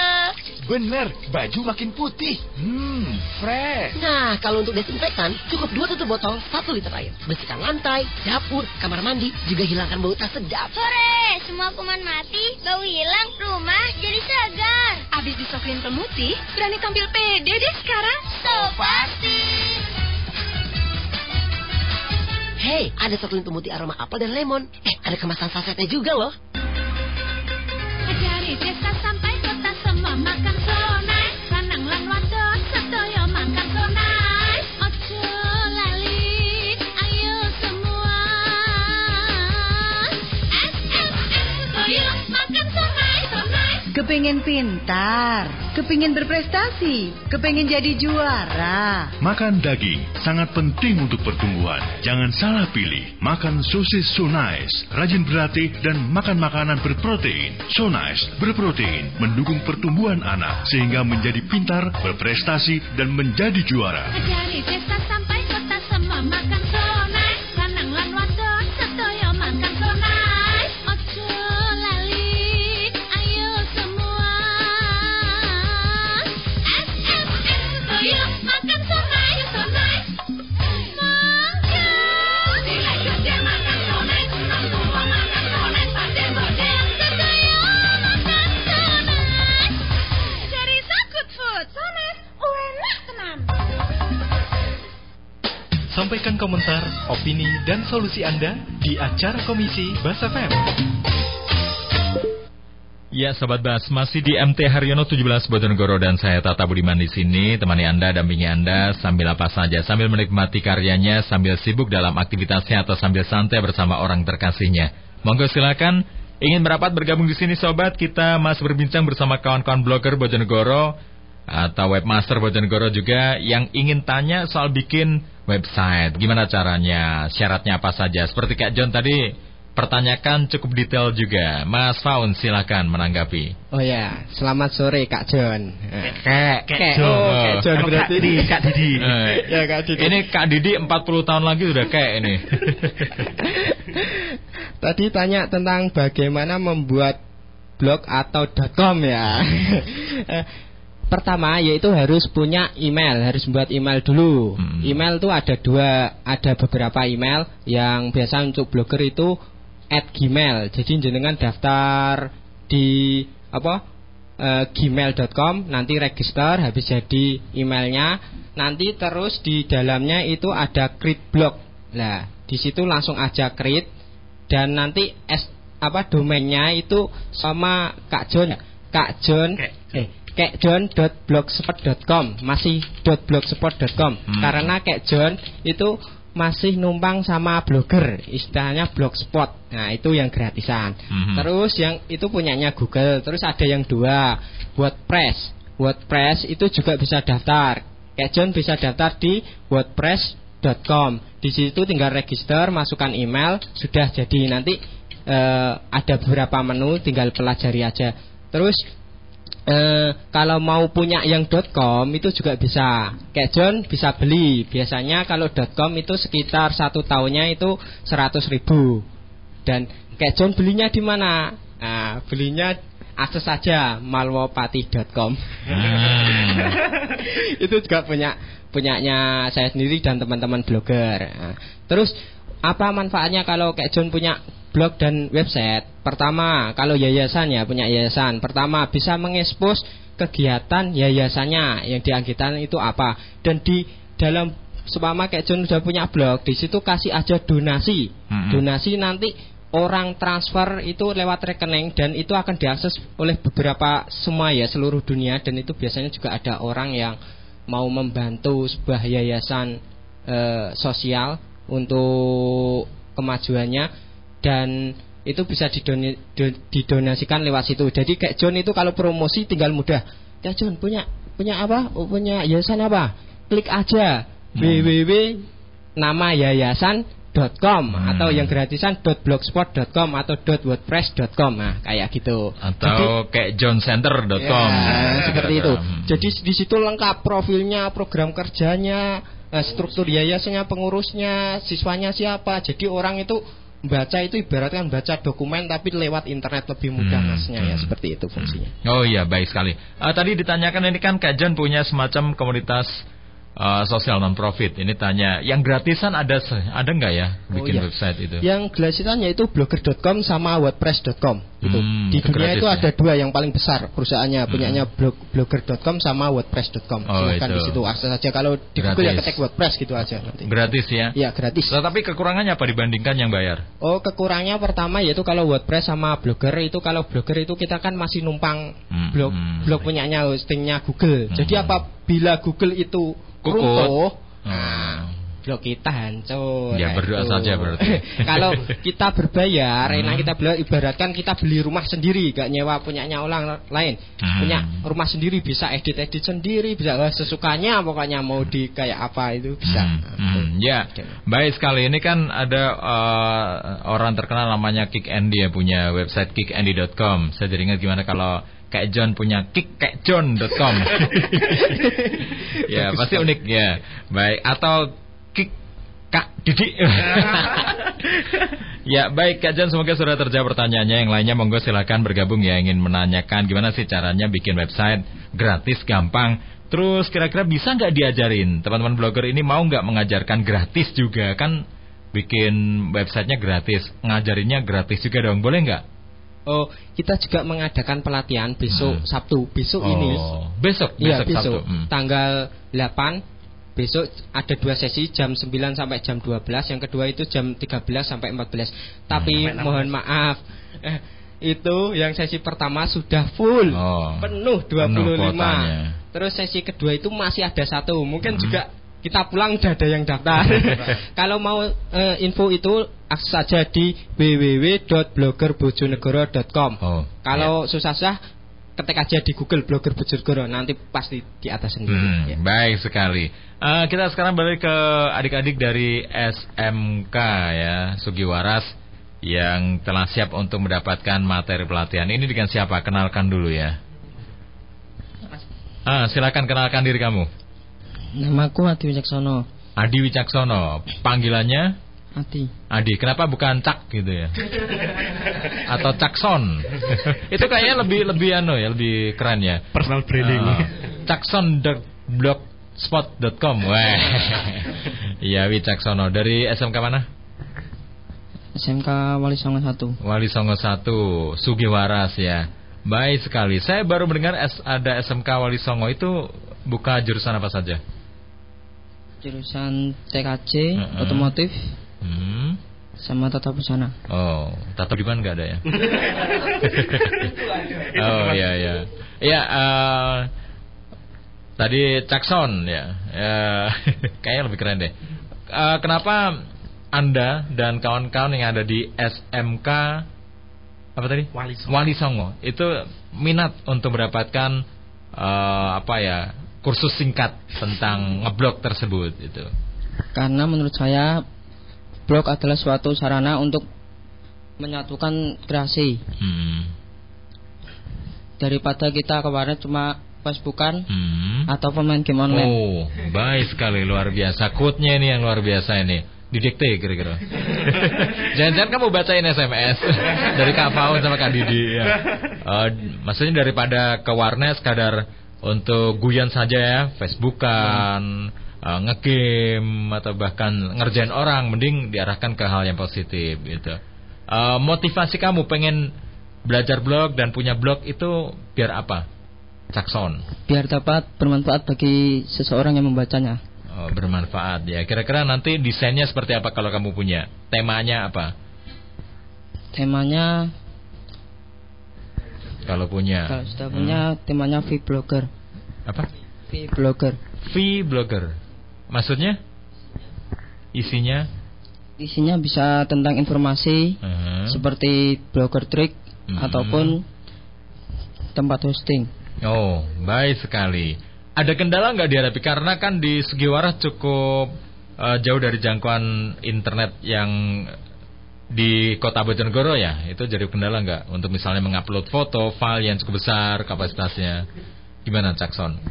Bener, baju makin putih. Hmm, fresh. Nah, kalau untuk desinfektan, cukup 2 tutup botol 1 liter air. Bersihkan lantai, dapur, kamar mandi, juga hilangkan bau tak sedap. Sore, semua kuman mati, bau hilang, rumah jadi segar. Abis disoklin pemutih, berani tampil pede deh sekarang. So pasti. Hei, ada soklin pemutih aroma apel dan lemon. Eh, ada kemasan sasetnya juga loh. Dari desa sampai kota semua makan sonai Lanang lan wadon sedaya Kepingin pintar, kepingin berprestasi, kepingin jadi juara. Makan daging sangat penting untuk pertumbuhan. Jangan salah pilih. Makan sosis so nice, rajin berlatih dan makan makanan berprotein. So nice berprotein mendukung pertumbuhan anak sehingga menjadi pintar, berprestasi dan menjadi juara. Dari desa sampai kota semua makan Lanang Sampaikan komentar, opini, dan solusi Anda di acara komisi Bas FM. Ya, Sobat Bas, masih di MT Haryono 17 Bojonegoro dan saya Tata Budiman di sini, temani Anda, dampingi Anda sambil apa saja, sambil menikmati karyanya, sambil sibuk dalam aktivitasnya atau sambil santai bersama orang terkasihnya. Monggo silakan, ingin merapat bergabung di sini Sobat, kita masih berbincang bersama kawan-kawan blogger Bojonegoro atau webmaster Bojonegoro juga yang ingin tanya soal bikin website. Gimana caranya? Syaratnya apa saja? Seperti Kak John tadi pertanyakan cukup detail juga. Mas Faun silakan menanggapi. Oh ya, selamat sore Kak John. Eh, Kek, Kek. John. Oh, Kak John Kalau berarti Kak Didi, Kak Didi. Eh, ya Kak Didi. Ini Kak Didi 40 tahun lagi udah kayak ini. Tadi tanya tentang bagaimana membuat blog atau .com ya. Pertama yaitu harus punya email, harus buat email dulu. Email tuh ada dua, ada beberapa email yang biasa untuk blogger itu at gmail. Jadi jenengan daftar di apa eh, gmail.com nanti register habis jadi emailnya nanti terus di dalamnya itu ada create blog. Nah di situ langsung aja create dan nanti es apa domainnya itu sama Kak John Kak John eh kekjohn.blogspot.com masih .blogspot.com karena Kek John itu masih numpang sama blogger istilahnya blogspot. Nah itu yang gratisan. Mhm. terus yang itu punyanya Google terus ada yang dua WordPress. WordPress itu juga bisa daftar. Kek John bisa daftar di wordpress.com di situ tinggal register masukkan email sudah jadi. Nanti eh, ada beberapa menu tinggal pelajari aja. Terus Eh, kalau mau punya yang .com itu juga bisa. Kayak John bisa beli. Biasanya kalau .com itu sekitar satu tahunnya itu 100 ribu. Dan kayak John belinya di mana? Nah, belinya akses saja malwopati.com. itu juga punya punyanya saya sendiri dan teman-teman blogger. Nah, terus apa manfaatnya kalau kayak John punya blog dan website? Pertama, kalau yayasan ya punya yayasan. Pertama bisa mengekspos kegiatan yayasannya yang dianggitkan itu apa dan di dalam seumpama kayak John sudah punya blog di situ kasih aja donasi Mm-mm. donasi nanti orang transfer itu lewat rekening dan itu akan diakses oleh beberapa semua ya seluruh dunia dan itu biasanya juga ada orang yang mau membantu sebuah yayasan eh, sosial untuk kemajuannya dan itu bisa didoni- didonasikan lewat situ. Jadi kayak John itu kalau promosi tinggal mudah. Ya John punya punya apa? Oh, Punya yayasan apa? Klik aja www nama yayasan.com atau yang gratisan .blogspot.com atau .wordpress.com. Nah, kayak gitu. Atau kayak johncenter.com. Ya, seperti itu. Hmm. Jadi di situ lengkap profilnya, program kerjanya, eh, struktur yayasannya, pengurusnya, siswanya siapa. Jadi orang itu baca itu ibaratkan baca dokumen tapi lewat internet lebih mudah Hmm, masnya ya seperti itu fungsinya. Oh iya baik sekali. Ah, tadi ditanyakan ini kan Kak John punya semacam komunitas ah, sosial non profit. Ini tanya yang gratisan ada ada nggak ya bikin iya. website itu? Yang gratisan yaitu blogger.com sama wordpress.com. Itu. Hmm, Di itu dunia gratis itu ya? ada dua yang paling besar perusahaannya, punyanya blog, blogger.com sama wordpress.com. Oh, Silahkan itu. di situ akses saja. Kalau di Google ya Gratis. ketik wordpress gitu aja nanti. Gratis ya? Iya gratis. Tetapi kekurangannya apa dibandingkan yang bayar? Oh kekurangannya pertama yaitu kalau WordPress sama Blogger itu kalau Blogger itu kita kan masih numpang Hmm, blog hmm. blog punyanya hostingnya Google. Jadi apabila Google itu runtuh, Hmm. Blog kita hancur. Ya, berdoa itu. saja berarti. kalau kita berbayar, Hmm. enak kita beli ibaratkan kita beli rumah sendiri, gak nyewa punyanya orang lain. Hmm. Punya rumah sendiri bisa edit-edit sendiri, bisa sesukanya pokoknya mau di kayak apa itu bisa. Hmm, ya, baik sekali. Ini kan ada eh, orang terkenal namanya Kick Andy ya punya website kickandy.com. Saya jadi ingat gimana kalau kayak John punya kickkackjohn.com. ya, pasti unik ya. Baik, atau Kak Didi. ya, baik Kak John semoga sudah terjawab pertanyaannya. Yang lainnya monggo silakan bergabung ya ingin menanyakan gimana sih caranya bikin website gratis gampang. Terus kira-kira bisa nggak diajarin teman-teman blogger ini mau nggak mengajarkan gratis juga kan bikin websitenya gratis ngajarinnya gratis juga dong boleh nggak? Oh, kita juga mengadakan pelatihan besok Sabtu. Besok Hmm. Oh, ini. besok, besok besok. Sabtu. Hmm. Tanggal 8 besok ada dua sesi jam 9 sampai jam 12, yang kedua itu jam 13 sampai 14. Tapi Hmm. mohon maaf. eh, itu yang sesi pertama sudah full. Oh, penuh 25. penuh. Terus sesi kedua itu masih ada satu. Mungkin Hmm. juga kita pulang udah ada yang daftar. Kalau mau eh, info itu akses saja di www.bloggerbojonegoro.com. Oh, Kalau susah-susah ketik aja di Google blogger Bojonegoro nanti pasti di atas sendiri. Hmm, Ya. Baik sekali. Eh, kita sekarang balik ke adik-adik dari SMK ya, Sugiwaras yang telah siap untuk mendapatkan materi pelatihan. Ini dengan siapa? Kenalkan dulu ya. Ah, silakan kenalkan diri kamu. Namaku Adi Wicaksono. Adi Wicaksono. Panggilannya Adi. Adi. Kenapa bukan Cak gitu ya? Atau Cakson? Itu kayaknya lebih lebih anu ya, lebih keren ya. Personal branding. Ah, Cakson.blogspot.com. Wah. Iya, Wicaksono dari SMK mana? SMK Wali Songo 1. Wali Songo 1, Sugiwaras ya. Baik sekali. Saya baru mendengar S- ada SMK Wali Songo itu buka jurusan apa saja? Jurusan TKJ, Heeh. otomotif, Hmm. sama tata busana. Oh, tato di mana nggak ada ya? oh iya iya. Iya. eh, tadi Cakson ya. Ya, kayaknya lebih keren deh. Eh, kenapa anda dan kawan-kawan yang ada di SMK apa tadi? Wali Songo. Wali Songo itu minat untuk mendapatkan eh, apa ya kursus singkat tentang ngeblog tersebut itu. Karena menurut saya blog adalah suatu sarana untuk menyatukan kreasi. Hmm. Daripada kita kemarin cuma Facebookan Hmm. atau pemain game online. Oh, baik sekali luar biasa. Quote-nya ini yang luar biasa ini. Didikte kira-kira. Jangan-jangan kamu bacain SMS dari Kak Faun sama Kak Didi ya. Eh, maksudnya daripada ke warnet sekadar untuk guyon saja ya, Facebookan, eh, ngegame atau bahkan ngerjain orang, mending diarahkan ke hal yang positif gitu. Eh, motivasi kamu pengen belajar blog dan punya blog itu biar apa? Cakson. Biar dapat bermanfaat bagi seseorang yang membacanya. Oh, bermanfaat ya. Kira-kira nanti desainnya seperti apa kalau kamu punya? Temanya apa? temanya Kalau punya. kalau sudah punya temanya V-blogger. Apa? V-blogger. V-blogger. Maksudnya? Isinya? Isinya bisa tentang informasi Hmm. seperti blogger trick Mhm. ataupun tempat hosting. Oh, baik sekali. Ada kendala nggak dihadapi karena kan di Segi Waras cukup eh, jauh dari jangkauan internet yang di Kota Bojonegoro ya. Itu jadi kendala nggak untuk misalnya mengupload foto, file yang cukup besar kapasitasnya. Gimana Cakson?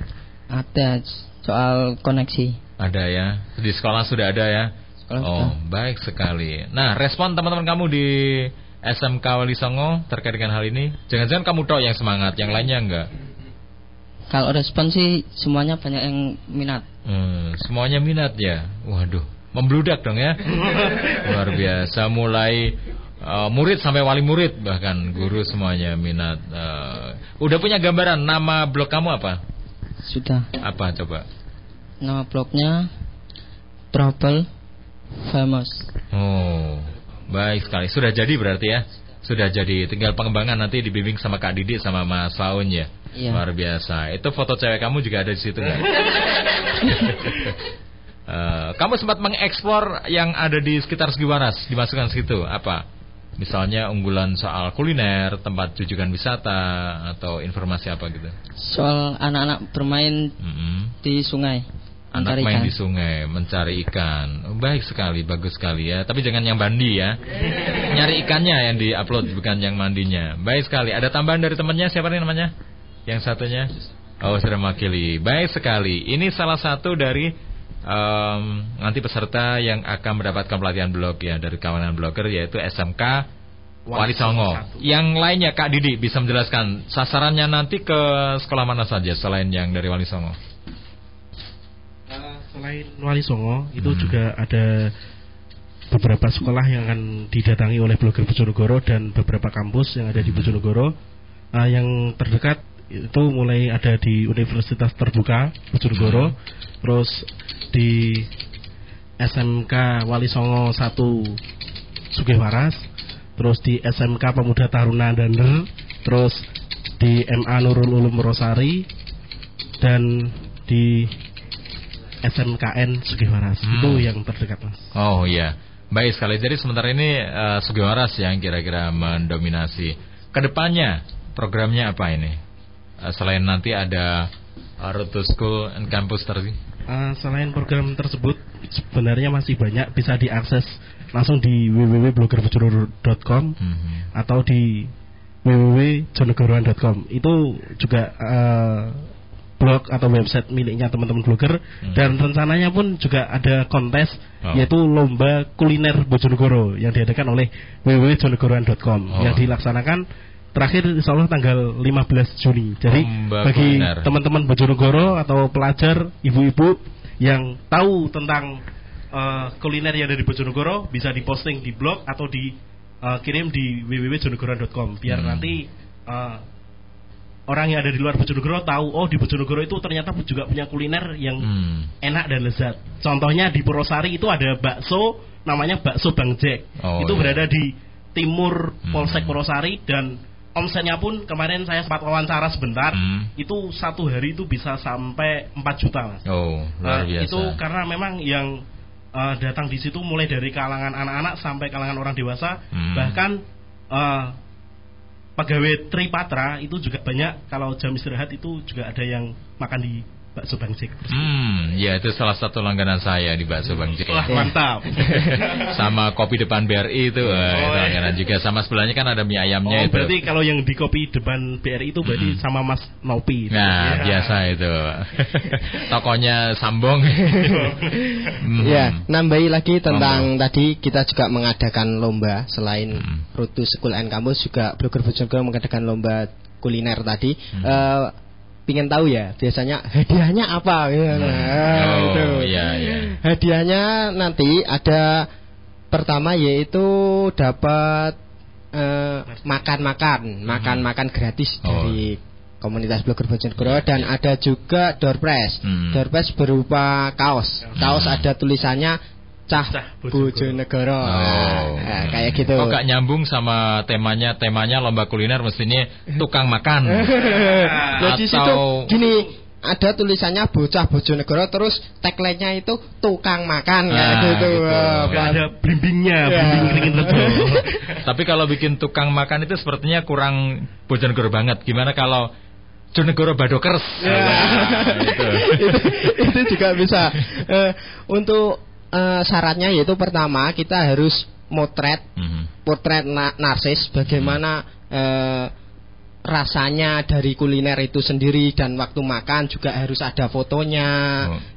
Ada soal koneksi. Ada ya. Di sekolah sudah ada ya. Sekolah oh, baik sekali. Nah, respon teman-teman kamu di SMK Wali Songo terkait dengan hal ini? Jangan-jangan kamu tok yang semangat, yang lainnya enggak? Kalau respon sih semuanya banyak yang minat. Hmm, semuanya minat ya. Waduh, membludak dong ya. Luar biasa mulai uh, murid sampai wali murid bahkan guru semuanya minat. Uh, udah punya gambaran nama blog kamu apa? Sudah. Apa coba? Nama blognya Trouble Famous. Oh, baik sekali. Sudah jadi berarti ya? Sudah jadi. Tinggal pengembangan nanti dibimbing sama Kak Didi sama Mas Faun ya. Iya. Luar biasa. Itu foto cewek kamu juga ada di situ nggak? Eh, kamu sempat mengeksplor yang ada di sekitar Segi Waras, dimasukkan situ apa? Misalnya unggulan soal kuliner, tempat jujukan wisata atau informasi apa gitu. Soal anak-anak bermain di sungai. Anak mencari main ikan. di sungai mencari ikan. Baik sekali, bagus sekali ya. Tapi jangan yang mandi ya. Nyari ikannya yang diupload bukan yang mandinya. Baik sekali. Ada tambahan dari temannya siapa nih namanya? Yang satunya? Oh, sudah mewakili. Baik sekali. Ini salah satu dari em, nanti peserta yang akan mendapatkan pelatihan blog ya dari kawanan blogger yaitu SMK Wali Songo. Yang lainnya Kak Didi bisa menjelaskan sasarannya nanti ke sekolah mana saja selain yang dari Wali Songo? Selain Wali Songo, itu juga ada beberapa sekolah yang akan didatangi oleh blogger Bojonegoro dan beberapa kampus yang ada di Bojonegoro. Ah, yang terdekat itu mulai ada di Universitas Terbuka Bojonegoro, terus di SMK Wali Songo 1 Sugihwaras, terus di SMK Pemuda Taruna Dander, terus di MA Nurul Ulum Rosari. Dan di SMKN Sugihwaras. Hmm. Itu yang terdekat, Mas. Oh iya, baik sekali. Jadi sementara ini uh, Sugiwaras yang kira-kira mendominasi. Ke depannya programnya apa ini? Eh, selain nanti ada uh, Road to School and Campus tadi. Uh, selain program tersebut sebenarnya masih banyak bisa diakses langsung di www.bloggerbojonegoro.com atau di www.jonegoroan.com itu juga uh, blog atau website miliknya teman-teman blogger dan rencananya pun juga ada kontes Oh. yaitu lomba kuliner Bojonegoro yang diadakan oleh www.jonegoroan.com Oh. yang dilaksanakan terakhir insya Allah tanggal 15 Juni jadi Lomba bagi teman-teman Bojonegoro atau pelajar ibu-ibu yang tahu tentang eh, kuliner yang ada di Bojonegoro bisa diposting di blog atau di eh, kirim di www.jonegoroan.com biar Hmm. nanti eh, orang yang ada di luar Bojonegoro tahu oh di Bojonegoro itu ternyata juga punya kuliner yang Hmm. enak dan lezat. Contohnya di Purwosari itu ada bakso namanya bakso Bang Jack. Oh, itu iya. berada di timur Hmm. Polsek Purwosari dan omsetnya pun kemarin saya sempat wawancara sebentar Hmm. itu satu hari itu bisa sampai 4 juta mas. Oh, luar Nah, biasa. itu karena memang yang uh, datang di situ mulai dari kalangan anak-anak sampai kalangan orang dewasa Hmm. bahkan uh, pegawai Tripatra itu juga banyak. Kalau jam istirahat itu juga ada yang makan di bakso Bang Jack. Hmm, ya itu salah satu langganan saya di bakso Bang Jack. Wah, mantap. sama kopi depan BRI itu eh, itu langganan juga. Sama sebelahnya kan ada mie ayamnya Oh, itu. berarti kalau yang di kopi depan BRI itu berarti sama Mas Nopi. Nah, Ya. biasa itu. Tokonya sambung. Hmm. Ya, nambahi lagi tentang tadi kita juga mengadakan lomba selain Hmm. To School and Campus juga Blogger Bojonegoro mengadakan lomba kuliner tadi. Hmm. Eh, pingin tahu ya, biasanya hadiahnya apa? Ya, nah, Oh, itu. iya, iya. Hadiahnya nanti ada pertama yaitu dapat eh, makan-makan, makan-makan gratis Oh. dari komunitas blogger Bojonegoro dan ada juga door prize. Hmm. Door prize berupa kaos. Kaos ada tulisannya bocah bojonegoro. Oh. Nah, kayak gitu. Kok gak nyambung sama temanya temanya lomba kuliner mestinya tukang makan. Nah, di situ Atau gini ada tulisannya bocah bojonegoro terus tagline-nya itu tukang makan kayak Ah, gitu. gitu. Wah, ada blimbingnya, Ya. blimbing keringin rejo. Tapi kalau bikin tukang makan itu sepertinya kurang Bojonegoro banget. Gimana kalau Jonegoro Badokers? Ya. itu. itu juga bisa. Eh, untuk eh, syaratnya yaitu pertama kita harus motret Mhm. potret na- narsis bagaimana eh, rasanya dari kuliner itu sendiri dan waktu makan juga harus ada fotonya.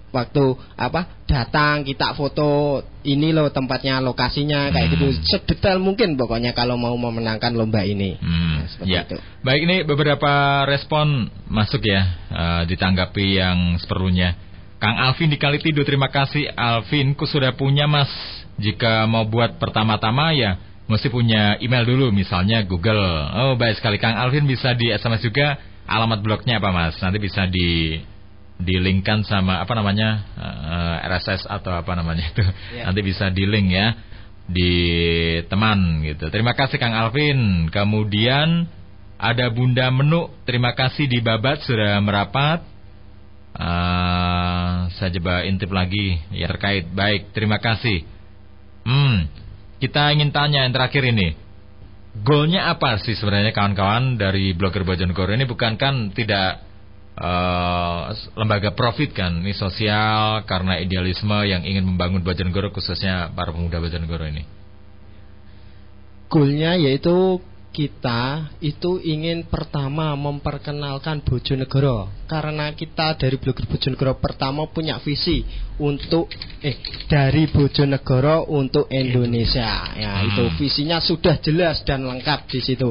Waktu apa datang kita foto ini loh tempatnya lokasinya kayak gitu sedetail mungkin pokoknya kalau mau memenangkan lomba ini. Hmm, seperti ya. itu. Baik ini beberapa respon masuk ya eh, ditanggapi yang seperlunya. Kang Alvin di Kalitido terima kasih Alvin ku sudah punya Mas. Jika mau buat pertama-tama ya mesti punya email dulu misalnya Google. Oh baik sekali Kang Alvin bisa di SMS juga alamat blognya apa Mas? Nanti bisa di di linkkan sama apa namanya eh, RSS atau apa namanya itu Ya. nanti bisa di link ya di teman gitu. Terima kasih Kang Alvin. Kemudian ada Bunda Menu. Terima kasih di Babat sudah merapat. Eh, saya coba intip lagi ya terkait. Baik, terima kasih. Hmm, kita ingin tanya yang terakhir ini. Goalnya apa sih sebenarnya kawan-kawan dari blogger Bojonegoro ini bukan kan tidak eh, lembaga profit kan ini sosial karena idealisme yang ingin membangun Bojonegoro khususnya para pemuda Bojonegoro ini. Goalnya yaitu kita itu ingin pertama memperkenalkan Bojonegoro karena kita dari blogger Bojonegoro pertama punya visi untuk eh dari Bojonegoro untuk Indonesia ya Hmm. itu visinya sudah jelas dan lengkap di situ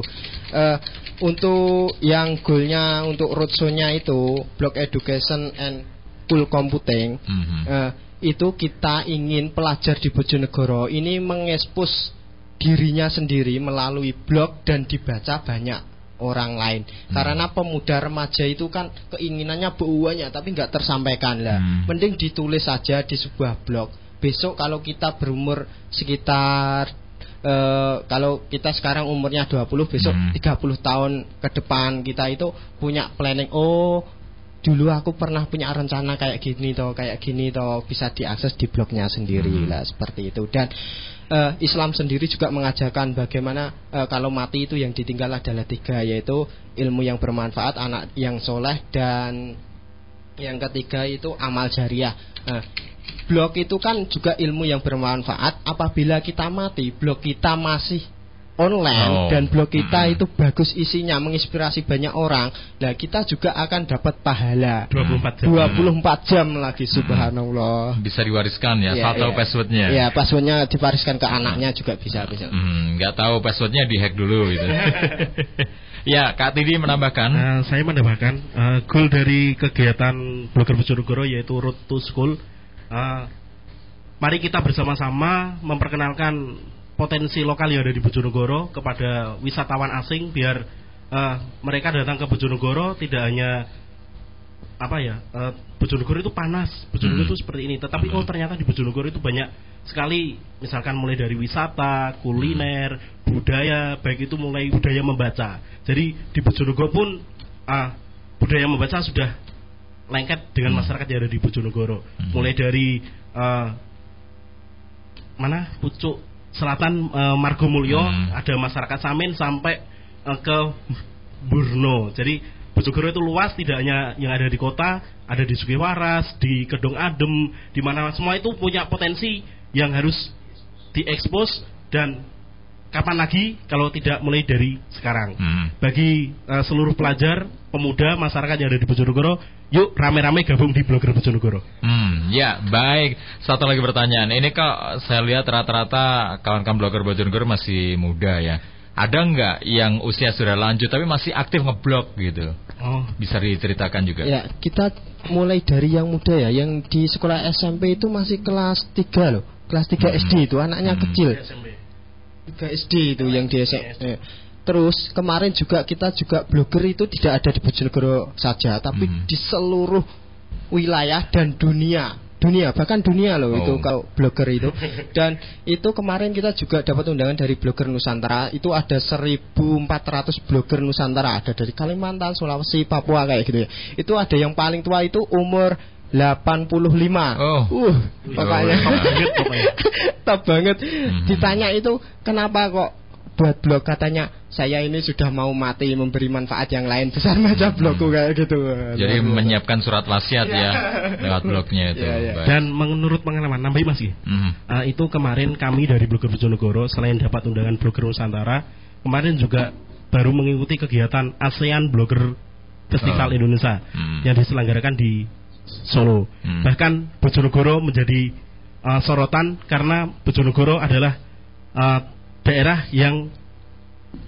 Eh, untuk yang goalnya untuk roadshow-nya itu blog education and cool computing Mhm. Eh, itu kita ingin pelajar di Bojonegoro ini mengekspos dirinya sendiri melalui blog dan dibaca banyak orang lain. Karena pemuda remaja itu kan keinginannya banyak tapi nggak tersampaikan lah. Mending ditulis saja di sebuah blog. Besok kalau kita berumur sekitar eh, kalau kita sekarang umurnya 20 besok 30 tahun ke depan kita itu punya planning oh dulu aku pernah punya rencana kayak gini toh kayak gini toh bisa diakses di blognya sendiri lah seperti itu. Dan eh, Islam sendiri juga mengajarkan bagaimana eh, kalau mati itu yang ditinggal adalah tiga yaitu ilmu yang bermanfaat anak yang soleh dan yang ketiga itu amal jariah. Nah, blog itu kan juga ilmu yang bermanfaat. Apabila kita mati blog kita masih online Oh. dan blog kita itu bagus isinya menginspirasi banyak orang nah kita juga akan dapat pahala 24 jam. 24 jam lagi subhanallah Bisa diwariskan ya, asal tahu iya. passwordnya. ya passwordnya dipariskan ke anaknya juga bisa bisa Hmm, nggak tahu passwordnya dihack dulu gitu. ya, Kak Tidi menambahkan. Nah, saya menambahkan eh, goal dari kegiatan blogger Bojonegoro yaitu Road to School. Eh, mari kita bersama-sama memperkenalkan potensi lokal yang ada di Bojonegoro kepada wisatawan asing biar eh, mereka datang ke Bojonegoro tidak hanya apa ya eh, Bojonegoro itu panas Bojonegoro Hmm. itu seperti ini. Tetapi oh ternyata di Bojonegoro itu banyak sekali misalkan mulai dari wisata kuliner budaya baik itu mulai budaya membaca. Jadi di Bojonegoro pun ah, budaya membaca sudah lengket dengan masyarakat yang ada di Bojonegoro. Mulai dari eh, mana? Pucuk selatan eh, Margomulyo ada masyarakat Samin sampai eh, ke Burno. Jadi Bojonegoro itu luas tidak hanya yang ada di kota, ada di Sugiwaras, di Kedung Adem, di mana semua itu punya potensi yang harus diekspos dan kapan lagi kalau tidak mulai dari sekarang. Bagi eh, seluruh pelajar, pemuda, masyarakat yang ada di Bojonegoro, yuk rame-rame gabung di blogger Bojonegoro. Hmm, ya baik. Satu lagi pertanyaan. Ini kok saya lihat rata-rata kawan-kawan blogger Bojonegoro masih muda ya. Ada nggak yang usia sudah lanjut tapi masih aktif ngeblog gitu? Oh. Bisa diceritakan juga. Ya, kita mulai dari yang muda ya, yang di sekolah SMP itu masih kelas 3 loh. Kelas 3 SD itu anaknya kecil. 3 SD itu yang di SMP. Terus kemarin juga kita juga blogger itu tidak ada di Bojonegoro saja, tapi di seluruh wilayah dan dunia. Dunia bahkan dunia loh Oh. itu kalau blogger itu. Dan itu kemarin kita juga dapat undangan dari blogger Nusantara. Itu ada 1400 blogger Nusantara. Ada dari Kalimantan Sulawesi Papua kayak gitu ya. Itu ada yang paling tua itu umur 85 Oh. uh pokoknya Top banget pokoknya. top banget Mhm. ditanya itu kenapa kok buat blog katanya saya ini sudah mau mati memberi manfaat yang lain besar macam blogku kayak gitu Jadi biasa. menyiapkan surat wasiat ya lewat blognya itu. Iya, iya. Baik. Dan menurut pengalaman nambahin Mas. Mhm. Ah, itu kemarin kami dari Blogger Bojonegoro selain dapat undangan Blogger Nusantara, kemarin juga baru mengikuti kegiatan ASEAN Blogger Festival Oh. Indonesia Hmm. yang diselenggarakan di Solo. Hmm. Bahkan Bojonegoro menjadi ah, sorotan karena Bojonegoro adalah ah, daerah yang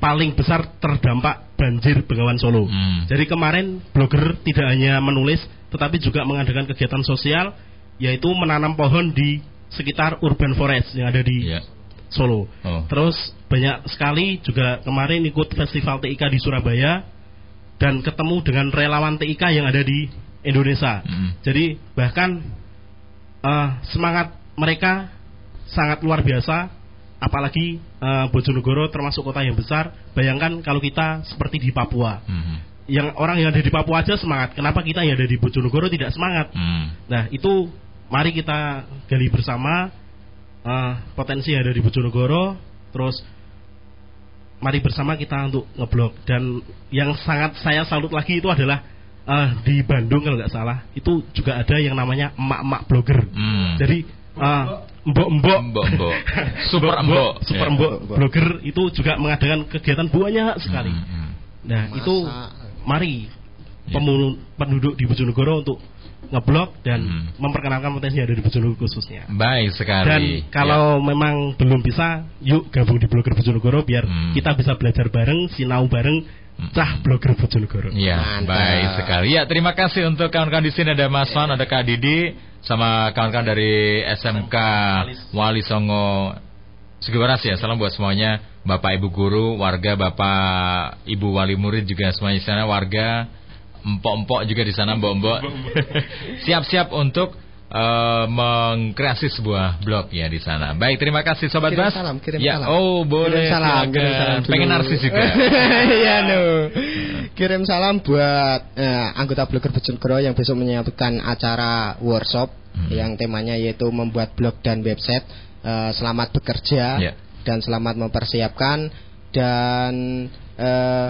paling besar terdampak banjir Bengawan Solo. Hmm. Jadi kemarin blogger tidak hanya menulis tetapi juga mengadakan kegiatan sosial yaitu menanam pohon di sekitar urban forest yang ada di Iya. Solo. Oh. Terus banyak sekali juga kemarin ikut festival TIK di Surabaya dan ketemu dengan relawan TIK yang ada di Indonesia. Hmm. Jadi bahkan eh, semangat mereka sangat luar biasa apalagi eh, Bojonegoro termasuk kota yang besar. Bayangkan kalau kita seperti di Papua. Mhm. Yang orang yang ada di Papua aja semangat. Kenapa kita yang ada di Bojonegoro tidak semangat? Hmm. Nah, itu mari kita gali bersama eh, potensi yang ada di Bojonegoro, terus mari bersama kita untuk ngeblok dan yang sangat saya salut lagi itu adalah eh, di Bandung kalau nggak salah itu juga ada yang namanya emak-emak blogger. Hmm. Jadi eh, mbok-mbok Mbok-mbok. Super mbok. super Ya. mbok blogger itu juga mengadakan kegiatan banyak sekali. Hmm, Nah, Masa- itu mari Ya. pemulu- penduduk di Bojonegoro untuk ngeblok dan Hmm. memperkenalkan potensi yang ada di Bojonegoro khususnya. Baik sekali. Dan kalau memang belum bisa, yuk gabung di blogger Bojonegoro biar Hmm. kita bisa belajar bareng, sinau bareng, cah blogger Bojonegoro. Ya, baik sekali. Ya, terima kasih untuk kawan-kawan di sini ada Mas Wan, ada Kak Didi, sama kawan-kawan dari SMK Wali Songo Sugiwaras ya. Salam buat semuanya, Bapak Ibu guru, warga Bapak Ibu wali murid juga semuanya di sana, warga empok-empok juga di sana, mbok-mbok. Siap-siap untuk eh, mengkreasi sebuah blog ya di sana. Baik, terima kasih Sobat Kirim Bas. salam, kirim ya, salam. oh boleh. Kirim salam, silakan. kirim salam dulu. Pengen narsis juga. Iya no. Kirim salam buat eh, anggota blogger Bojonegoro yang besok menyiapkan acara workshop Hmm. yang temanya yaitu membuat blog dan website. Eh, selamat bekerja Ya. dan selamat mempersiapkan dan eh,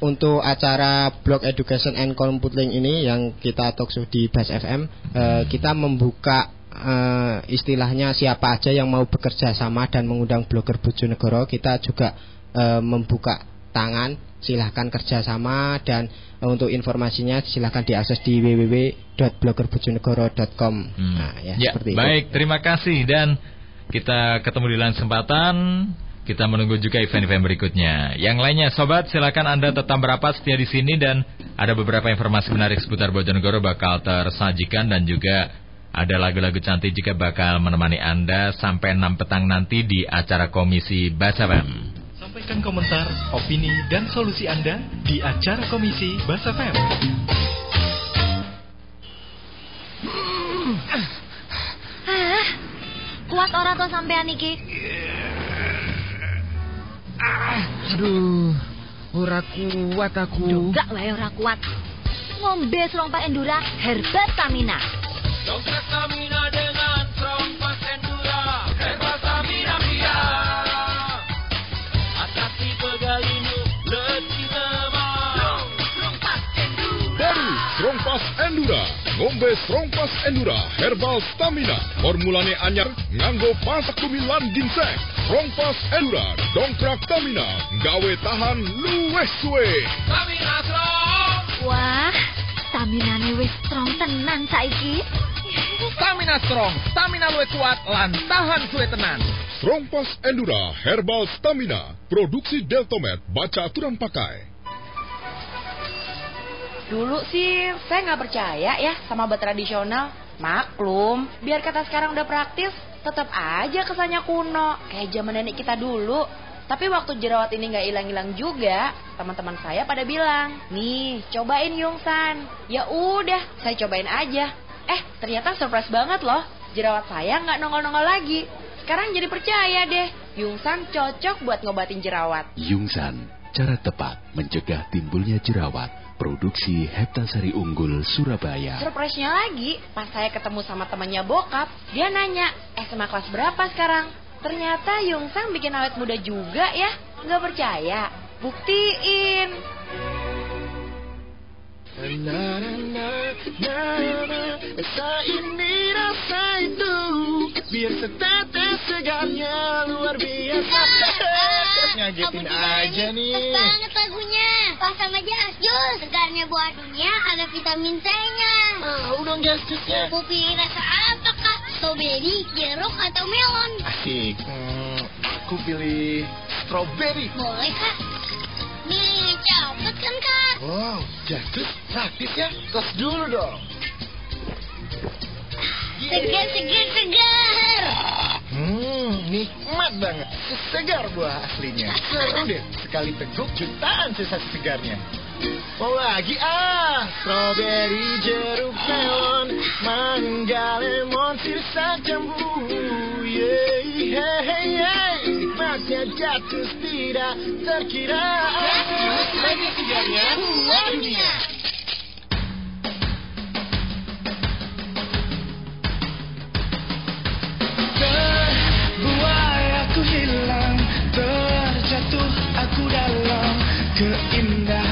untuk acara blog education and computing ini yang kita talkshow di Bas FM eh, kita membuka eh, istilahnya siapa aja yang mau bekerja sama dan mengundang blogger Bojonegoro kita juga eh, membuka tangan silahkan kerjasama dan eh, untuk informasinya silahkan diakses di www.bloggerbojonegoro.com nah, ya, Ya, seperti baik, itu terima kasih dan kita ketemu di lain kesempatan. Kita menunggu juga event-event berikutnya. Yang lainnya, sobat, silakan Anda tetap berapat setia di sini dan ada beberapa informasi menarik seputar Bojonegoro bakal tersajikan dan juga ada lagu-lagu cantik juga bakal menemani Anda sampai 6 petang nanti di acara Komisi Basabam. Sampaikan komentar, opini, dan solusi Anda di acara Komisi Basa FM. Ah, kuat ora to sampean iki? Aduh, ora kuat aku. Enggak wae ora kuat. Ngombe serompak Endura Herbal Stamina. Dongkrak stamina dengan Strongpass Endura Herbal stamina pria Atasi pegal linu letih lemah Strongpass Endura Baru Strongpass Endura Ngombe Strongpass Endura Herbal Stamina. Formulane anyar Nganggo pasak bumi lan ginseng. Strongpass Endura Dongkrak stamina. Gawe tahan luwes suwe. Stamina strong! Wah, staminane wis strong tenan saiki. Stamina strong, stamina luwih kuat lan tahan suwe tenan. Strongpass Endura Herbal Stamina. Produksi Deltomed Baca aturan pakai Dulu sih saya nggak percaya ya sama obat tradisional. Maklum, biar kata sekarang udah praktis, tetap aja kesannya kuno. Kayak zaman nenek kita dulu. Tapi waktu jerawat ini nggak hilang-hilang juga, teman-teman saya pada bilang, nih cobain Yungsan. Ya udah, saya cobain aja. Eh, ternyata surprise banget loh. Jerawat saya nggak nongol-nongol lagi. Sekarang jadi percaya deh, Yungsan cocok buat ngobatin jerawat. Yungsan, cara tepat mencegah timbulnya jerawat. Produksi Heptasari Unggul Surabaya. Surprise-nya lagi, pas saya ketemu sama temannya bokap, dia nanya, SMA kelas berapa sekarang? Ternyata Yungsan bikin awet muda juga ya. Nggak percaya? Buktiin. Rasa ini rasa itu Biar setetes segarnya luar biasa Ngagetin aja nih Pas banget lagunya. Pas sama Jasjus. Segarnya buah dunia ada vitamin C-nya. Mau dong Jasjusnya Mau pilih rasa apa kak? Strawberry, jeruk, atau melon? Asik hmm, Aku pilih strawberry Boleh kak. Nih, cepet kan kak? Wow, Jasjus praktis ya Tos dulu dong Segar, segar, segar. Hmm, nikmat banget. Segar buah aslinya. Seru deh. Sekali teguk jutaan sensasi segarnya. Mau lagi ah, strawberry, jeruk, melon, mangga, lemon, sirsak, jambu. Yeay, hey, hey, hey. Nikmatnya jatuh tidak terkira. Lagi segarnya buah dunia. Terbuai aku hilang. Terjatuh aku dalam Keindahan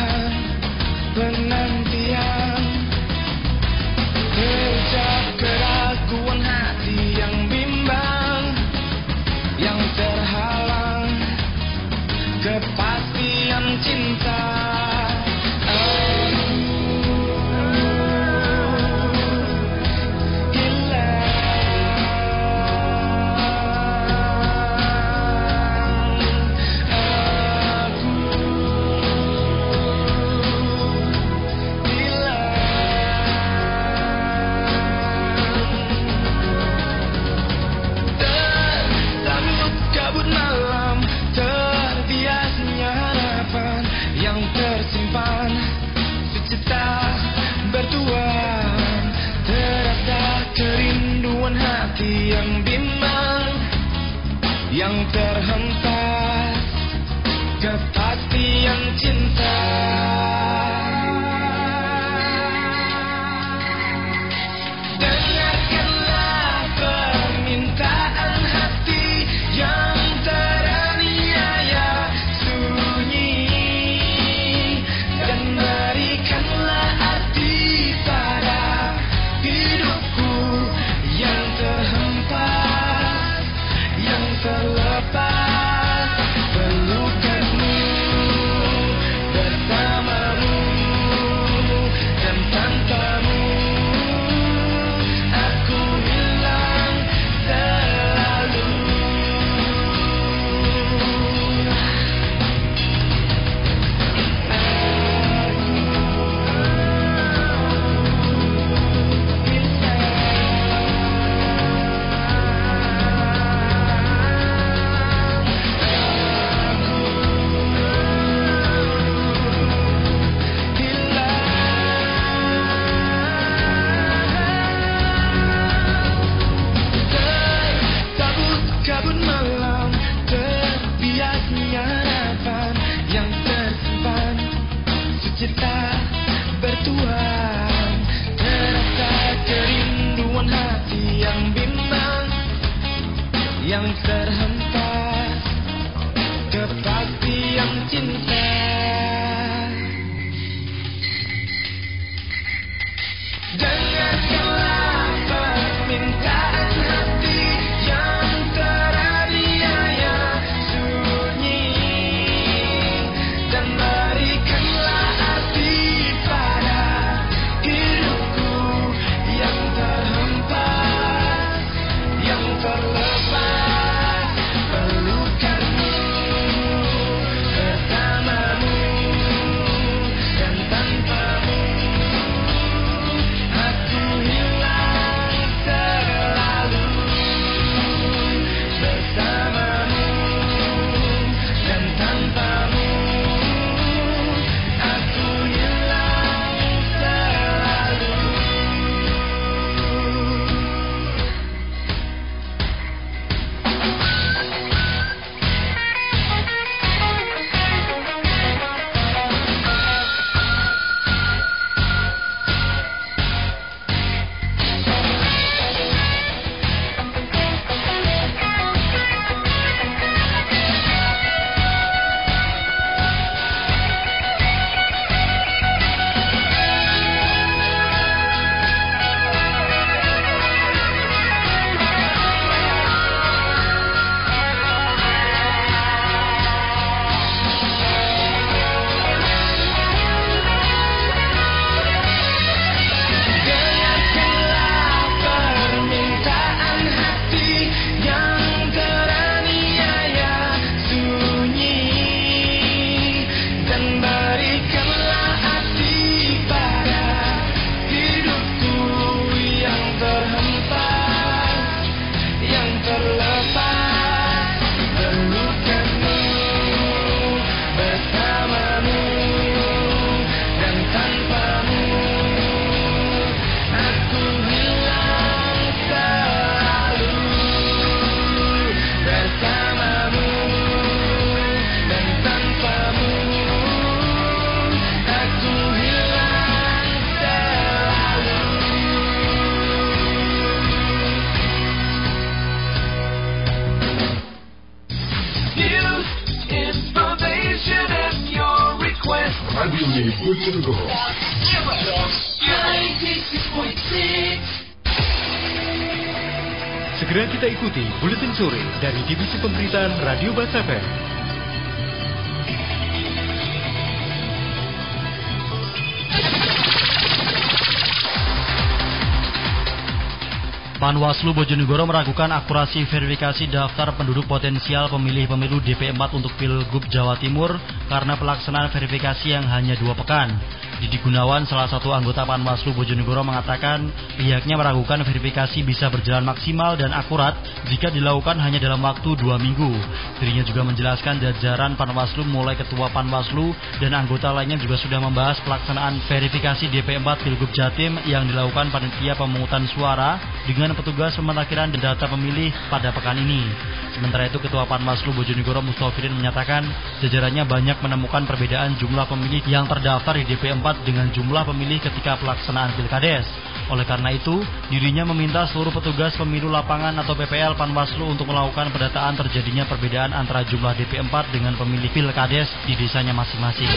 Kepastian cinta Basaper. Panwaslu Bojonegoro meragukan akurasi verifikasi daftar penduduk potensial pemilih pemilu DP4 untuk Pilgub Jawa Timur karena pelaksanaan verifikasi yang hanya dua pekan. Didi Gunawan, salah satu anggota Panwaslu Bojonegoro mengatakan pihaknya meragukan verifikasi bisa berjalan maksimal dan akurat jika dilakukan hanya dalam waktu dua minggu. Dirinya juga menjelaskan jajaran Panwaslu mulai Ketua Panwaslu dan anggota lainnya juga sudah membahas pelaksanaan verifikasi DP4 Pilgub Jatim yang dilakukan panitia pemungutan suara dengan petugas pemutakhiran data pemilih pada pekan ini. Sementara itu Ketua Panwaslu Bojonegoro Mustafirin menyatakan jajarannya banyak menemukan perbedaan jumlah pemilih yang terdaftar di DP4 dengan jumlah pemilih ketika pelaksanaan Pilkades. Oleh karena itu, dirinya meminta seluruh petugas pemilu lapangan atau PPL Panwaslu untuk melakukan pendataan terjadinya perbedaan antara jumlah DP4 dengan pemilih Pilkades di desanya masing-masing.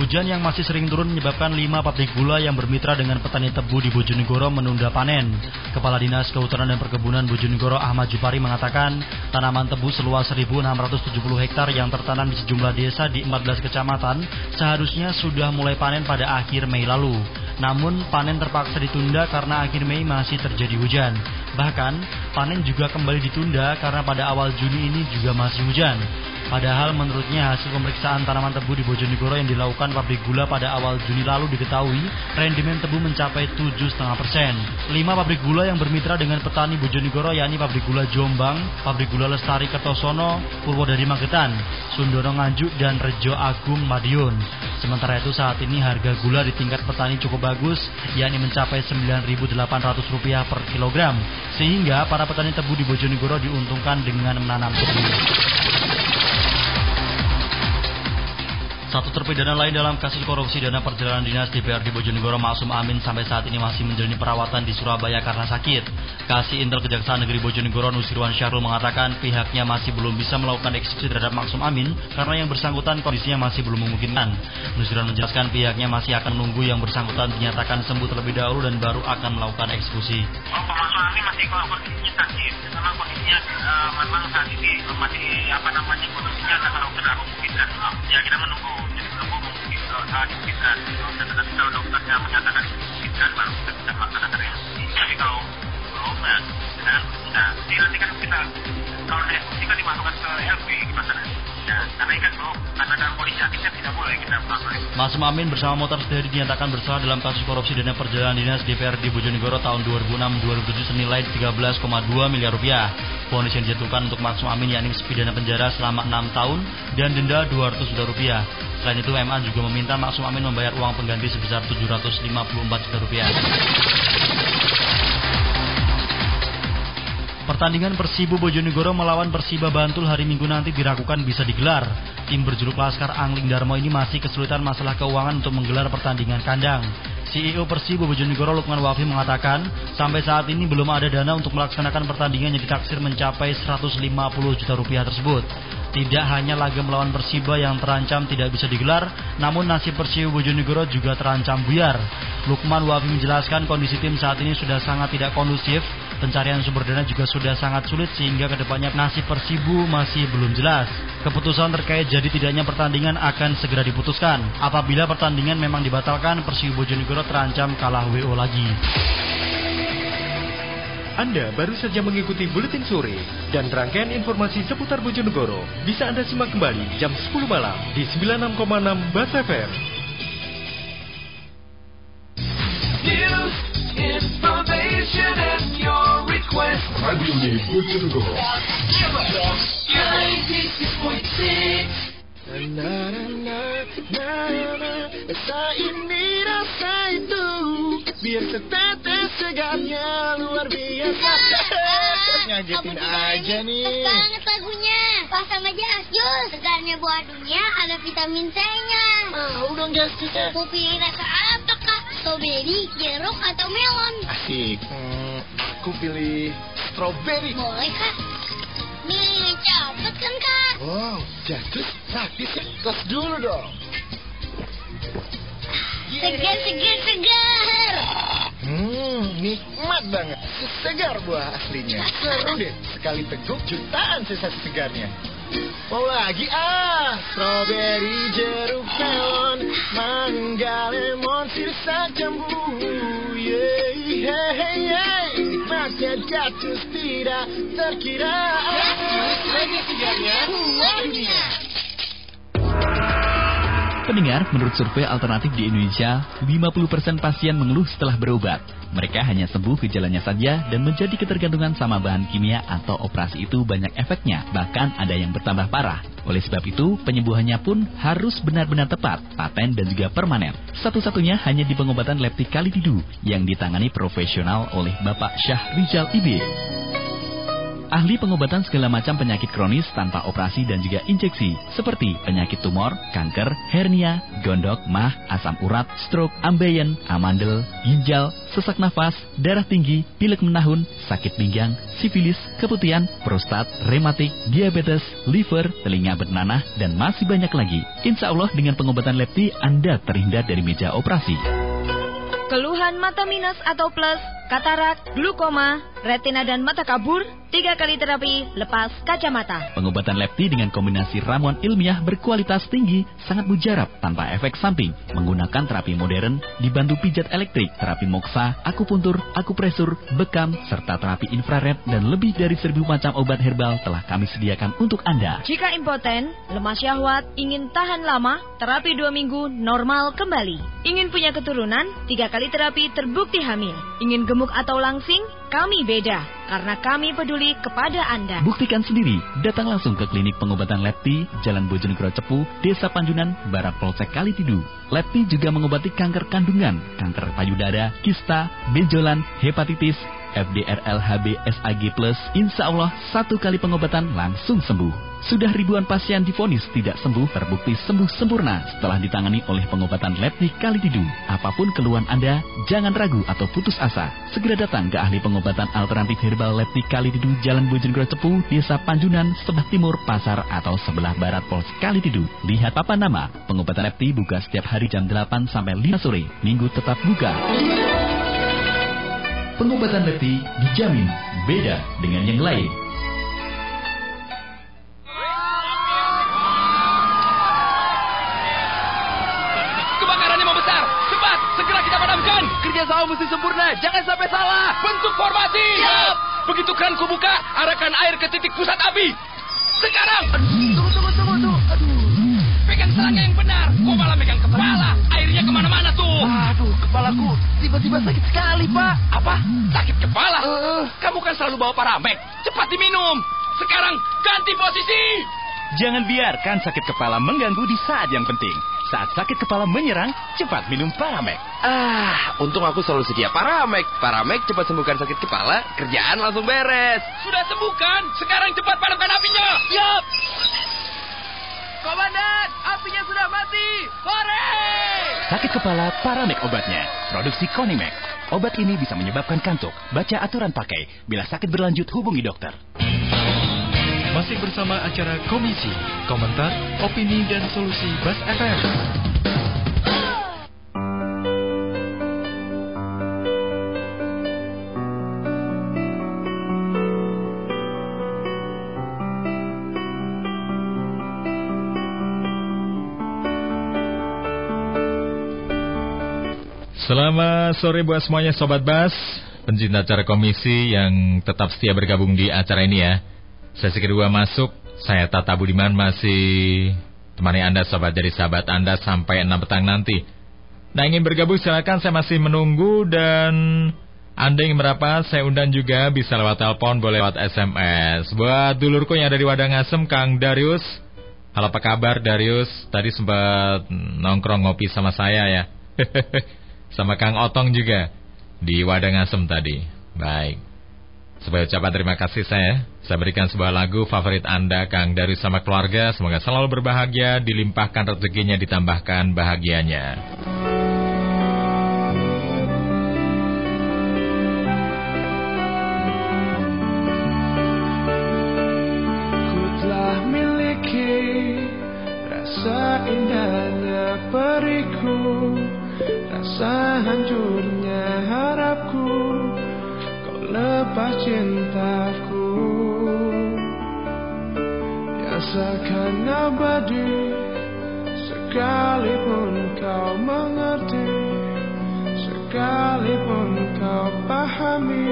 Hujan yang masih sering turun menyebabkan lima pabrik gula yang bermitra dengan petani tebu di Bojonegoro menunda panen. Kepala Dinas Kehutanan dan Perkebunan Bojonegoro Ahmad Jupari mengatakan, tanaman tebu seluas 1.670 hektar yang tertanam di sejumlah desa di 14 kecamatan seharusnya sudah mulai panen pada akhir Mei lalu. Namun panen terpaksa ditunda karena akhir Mei masih terjadi hujan. Bahkan panen juga kembali ditunda karena pada awal Juni ini juga masih hujan. Padahal menurutnya hasil pemeriksaan tanaman tebu di Bojonegoro yang dilakukan pabrik gula pada awal Juni lalu diketahui rendimen tebu mencapai 7,5 persen. Lima pabrik gula yang bermitra dengan petani Bojonegoro yakni pabrik gula Jombang, pabrik gula Lestari Kertosono, Purwodadi Magetan, Sundono Nganjuk, dan Rejo Agung Madiun. Sementara itu saat ini harga gula di tingkat petani cukup bagus yakni mencapai Rp9.800 per kilogram. Sehingga para petani tebu di Bojonegoro diuntungkan dengan menanam tebu. Satu terpidana lain dalam kasus korupsi dana perjalanan dinas DPRD Bojonegoro Maksum Amin sampai saat ini masih menjalani perawatan di Surabaya karena sakit. Kasih Intel Kejaksaan Negeri Bojonegoro Nusirwan Syahrul mengatakan pihaknya masih belum bisa melakukan eksekusi terhadap Maksum Amin karena yang bersangkutan kondisinya masih belum memungkinkan. Nusirwan menjelaskan pihaknya masih akan menunggu yang bersangkutan dinyatakan sembuh terlebih dahulu dan baru akan melakukan eksekusi. Pak Maksum Amin masih kondisinya sakit karena kondisinya eh, memang saat ini masih apa namanya kondisinya sangat tidak memungkinkan. Ya kita menunggu jadi uh, dimungkinkan. Dan nanti kalau dokternya baru kita bisa eksekusi. Tapi kalau belum ya kan kan gimana? Ya, kan Masum Amin bersama Motor Sendiri dinyatakan bersalah dalam kasus korupsi dana perjalanan dinas DPRD Bojonegoro tahun 2006-2007 senilai 13,2 miliar rupiah. Vonis yang dijatuhkan untuk Maksum Amin yakni pidana penjara selama 6 tahun dan denda 200 juta rupiah. Selain itu, MA juga meminta Maksum Amin membayar uang pengganti sebesar 754 juta rupiah. Pertandingan Persibu Bojonegoro melawan Persiba Bantul hari Minggu nanti diragukan bisa digelar. Tim berjuluk Laskar Angling Darmo ini masih kesulitan masalah keuangan untuk menggelar pertandingan kandang. CEO Persibu Bojonegoro Lukman Wafi mengatakan, sampai saat ini belum ada dana untuk melaksanakan pertandingan yang ditaksir mencapai 150 juta rupiah tersebut. Tidak hanya laga melawan Persiba yang terancam tidak bisa digelar, namun nasib Persibu Bojonegoro juga terancam buyar. Lukman Wafi menjelaskan kondisi tim saat ini sudah sangat tidak kondusif, pencarian sumber dana juga sudah sangat sulit sehingga ke depannya nasib Persibu masih belum jelas. Keputusan terkait jadi tidaknya pertandingan akan segera diputuskan. Apabila pertandingan memang dibatalkan, Persibu Bojonegoro terancam kalah WO lagi. Anda baru saja mengikuti Buletin Sore dan rangkaian informasi seputar Bojonegoro bisa Anda simak kembali jam 10 malam di 96,6 Bas FM. News, information, and your request. Radio Bojonegoro. Rasa ini rasa itu Biar setetes segarnya luar biasa Ngagetin aja nih. Pas banget lagunya. Pasang aja Asjus. Segarnya buah dunia ada vitamin C-nya. Mau dong. Mau pilih rasa apa? Strawberry, jeruk, atau melon? Asik. Hmm, aku pilih strawberry. Boleh kak. Nih cepet kan kak? Wow, jadus praktis ya. Tos dulu dong. Segar, segar, segar. Hmm, nikmat banget. Segar buah aslinya. Seru deh. Sekali teguk jutaan sensasi segarnya. Mau lagi ah, strawberry, jeruk, melon, mangga, lemon, sirsa, jambu. Yeah, hey, hey, hey. Nikmatnya jatuh tidak terkira. Jatuh, lagi segarnya, buah dunia. Pendengar, menurut survei alternatif di Indonesia, 50% pasien mengeluh setelah berobat. Mereka hanya sembuh gejalanya saja dan menjadi ketergantungan sama bahan kimia atau operasi itu banyak efeknya, bahkan ada yang bertambah parah. Oleh sebab itu, penyembuhannya pun harus benar-benar tepat, paten dan juga permanen. Satu-satunya hanya di pengobatan leptik Kalididu yang ditangani profesional oleh Bapak Syah Rizal Ibe. Ahli pengobatan segala macam penyakit kronis tanpa operasi dan juga injeksi, seperti penyakit tumor, kanker, hernia, gondok, mah, asam urat, stroke, ambeien, amandel, ginjal, sesak nafas, darah tinggi, pilek menahun, sakit pinggang, sifilis, keputihan, prostat, rematik, diabetes, liver, telinga bernanah, dan masih banyak lagi. Insya Allah dengan pengobatan Lepti, Anda terhindar dari meja operasi. Keluhan mata minus atau plus, katarak, glukoma, retina dan mata kabur, tiga kali terapi lepas kacamata. Pengobatan Lepti dengan kombinasi ramuan ilmiah berkualitas tinggi sangat mujarab tanpa efek samping. Menggunakan terapi modern dibantu pijat elektrik, terapi moksa, akupuntur, akupresur, bekam, serta terapi infrared dan lebih dari seribu macam obat herbal telah kami sediakan untuk Anda. Jika impoten, lemah syahwat, ingin tahan lama, terapi dua minggu normal kembali. Ingin punya keturunan, tiga kali terapi terbukti hamil. Ingin gemuk atau langsing, kami beda. Karena kami peduli kepada Anda. Buktikan sendiri, datang langsung ke klinik pengobatan Lepti, Jalan Bojonegoro Cepu, Desa Panjunan, Barat Polsek Kalitidu. Lepti juga mengobati kanker kandungan, kanker payudara, kista, benjolan, hepatitis, FDRLHB SAG insya Allah satu kali pengobatan langsung sembuh. Sudah ribuan pasien difonis tidak sembuh terbukti sembuh sempurna setelah ditangani oleh pengobatan Lepti Kalitidu. Apa pun keluhan Anda, jangan ragu atau putus asa. Segera datang ke ahli pengobatan alternatif herbal Lepti Kalitidu Jalan Bojonegoro Cepu, Desa Panjunan, sebelah timur Pasar atau sebelah barat Polsek Kalitidu. Lihat papan nama. Pengobatan Lepti buka setiap hari jam 8 sampai 5 sore. Minggu tetap buka. Pengobatan Lepti dijamin beda dengan yang lain. Padamkan. Kerja sama mesti sempurna. Jangan sampai salah. Bentuk formasi. Siap. Begitu keran kubuka, arahkan air ke titik pusat api. Sekarang. Tunggu, tunggu, tunggu, tunggu. Aduh. Pegang serangga yang benar. Kok malah megang kepala? Airnya ke mana-mana tuh. Aduh, kepalaku tiba-tiba sakit sekali, Pak. Apa? Sakit kepala? Kamu kan selalu bawa paramek. Cepat diminum. Sekarang ganti posisi. Jangan biarkan sakit kepala mengganggu di saat yang penting. Saat sakit kepala menyerang, cepat minum Paramek. Ah, untung aku selalu sedia Paramek. Paramek cepat sembuhkan sakit kepala, kerjaan langsung beres. Sudah sembuhkan. Sekarang cepat padamkan apinya. Yap. Komandan, apinya sudah mati. Hore! Sakit kepala Paramek obatnya. Produksi Konimek. Obat ini bisa menyebabkan kantuk. Baca aturan pakai. Bila sakit berlanjut, hubungi dokter. Masih bersama acara Komisi, komentar, opini, dan solusi Bas FM. Selamat sore buat semuanya Sobat Bas Pencinta acara komisi yang tetap setia bergabung di acara ini ya Sesi kedua masuk. Saya Tata Budiman masih temani Anda Sobat jadi sahabat Anda sampai 6 petang nanti. Nah ingin bergabung silakan. Saya masih menunggu dan Anda yang berapa saya undang juga bisa lewat telepon boleh lewat SMS Buat dulurku yang ada di Wadang Asem Kang Darius. Halo apa kabar Darius? Tadi sempat nongkrong ngopi sama saya ya. Sama Kang Otong juga di Wadang Asem tadi. Baik. Sebagai ucapan terima kasih saya, saya berikan sebuah lagu favorit Anda, Kang, dari sama keluarga. Semoga selalu berbahagia, dilimpahkan rezekinya, ditambahkan bahagianya. Ku rasa indahnya periku, rasa hancur cintaku. Yang seakan abadi Sekalipun kau mengerti Sekalipun kau pahami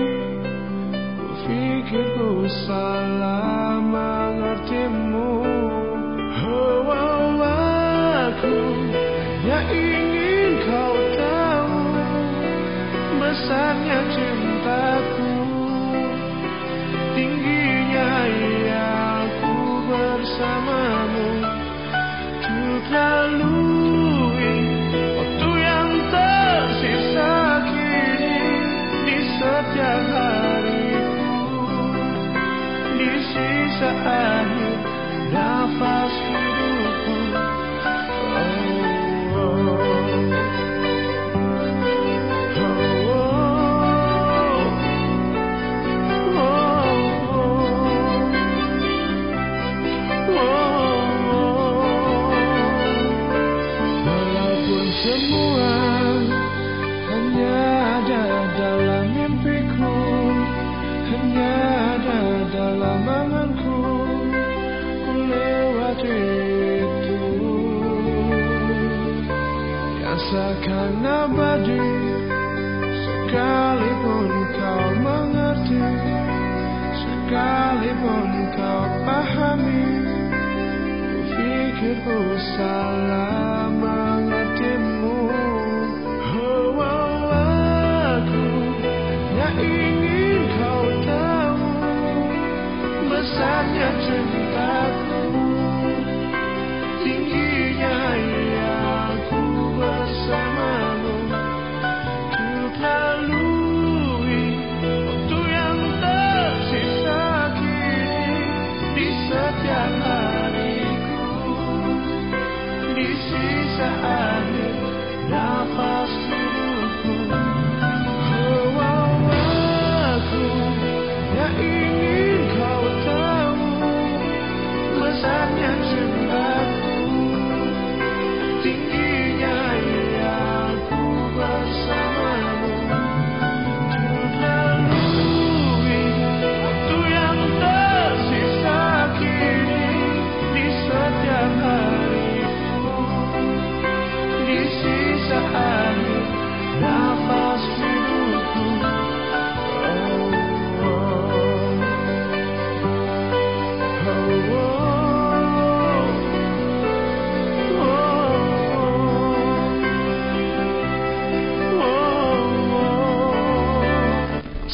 Ku pikir ku salah mengertimu. Oh, oh, aku hanya ingin kau tahu Besarnya cintaku Tingginya aku bersamamu. Untuk lalui waktu yang tersisa kini Di setiap hariku. Di sisa akhir nafas Sekalipun kau mengerti, sekalipun kau pahami, ku pikir ku salah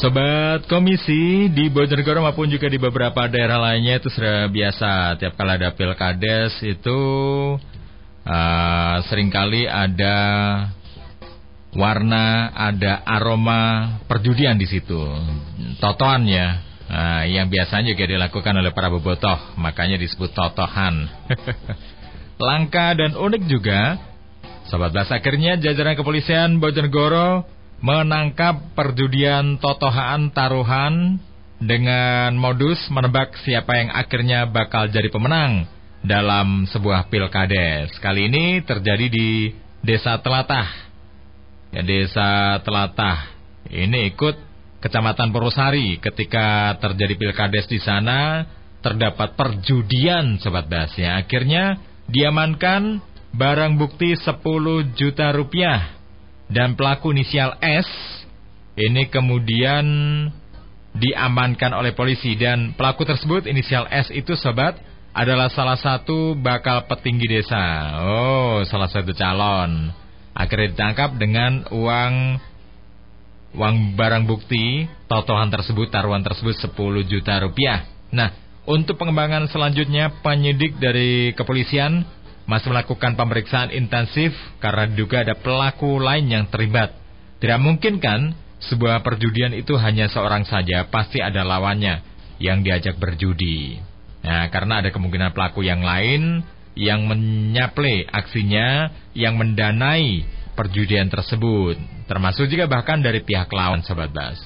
Sobat Komisi di Bojonegoro maupun juga di beberapa daerah lainnya itu sudah biasa. Tiap kali ada pilkades itu uh, sering kali ada warna, ada aroma perjudian di situ, totoan ya, uh, yang biasanya juga dilakukan oleh para bobotoh, makanya disebut totohan. Langka dan unik juga, Sobat Blas akhirnya jajaran kepolisian Bojonegoro menangkap perjudian totohan taruhan dengan modus menebak siapa yang akhirnya bakal jadi pemenang dalam sebuah pilkades. Kali ini terjadi di Desa Telatah. Ya, Desa Telatah. Ini ikut Kecamatan Purwosari ketika terjadi pilkades di sana terdapat perjudian sobat Basnya. Akhirnya diamankan barang bukti 10 juta rupiah dan pelaku inisial S ini kemudian diamankan oleh polisi dan pelaku tersebut inisial S itu sobat adalah salah satu bakal petinggi desa. Oh, salah satu calon. Akhirnya ditangkap dengan uang uang barang bukti totohan tersebut taruhan tersebut 10 juta rupiah. Nah, untuk pengembangan selanjutnya penyidik dari kepolisian masih melakukan pemeriksaan intensif karena diduga ada pelaku lain yang terlibat. Tidak mungkin kan sebuah perjudian itu hanya seorang saja, pasti ada lawannya yang diajak berjudi. Nah, karena ada kemungkinan pelaku yang lain yang menyaple aksinya, yang mendanai perjudian tersebut, termasuk juga bahkan dari pihak lawan, Sobat Bas.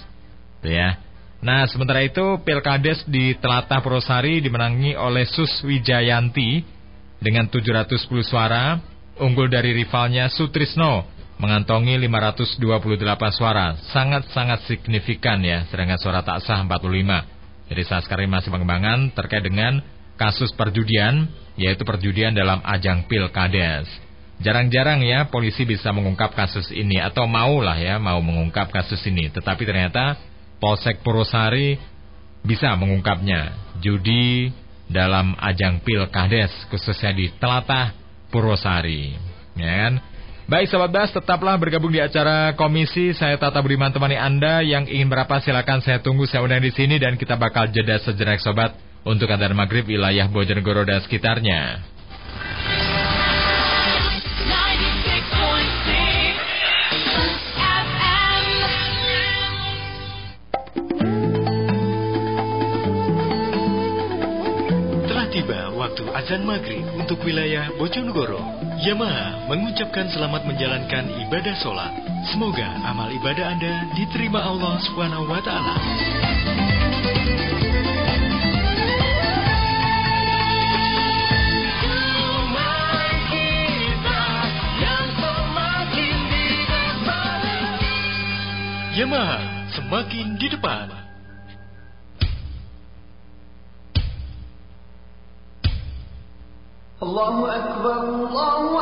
Tuh ya. Nah, sementara itu Pilkades di Telatah Purwosari dimenangi oleh Sus Wijayanti dengan 710 suara, unggul dari rivalnya Sutrisno mengantongi 528 suara. Sangat-sangat signifikan ya, sedangkan suara tak sah 45. Jadi saat sekarang masih pengembangan terkait dengan kasus perjudian, yaitu perjudian dalam ajang pilkades. Jarang-jarang ya polisi bisa mengungkap kasus ini atau maulah ya mau mengungkap kasus ini, tetapi ternyata Polsek Purwosari bisa mengungkapnya. Judi dalam ajang pilkades khususnya di Telatah Purwosari, ya kan? Baik sahabat Bas, tetaplah bergabung di acara komisi. Saya Tata Budiman temani Anda yang ingin berapa silakan saya tunggu saya undang di sini dan kita bakal jeda sejenak sobat untuk adzan maghrib wilayah Bojonegoro dan sekitarnya. Maghrib untuk wilayah Bojonegoro. Yamaha mengucapkan selamat menjalankan ibadah sholat. Semoga amal ibadah Anda diterima Allah Subhanahu wa Ta'ala. Yamaha semakin di depan. الله أكبر الله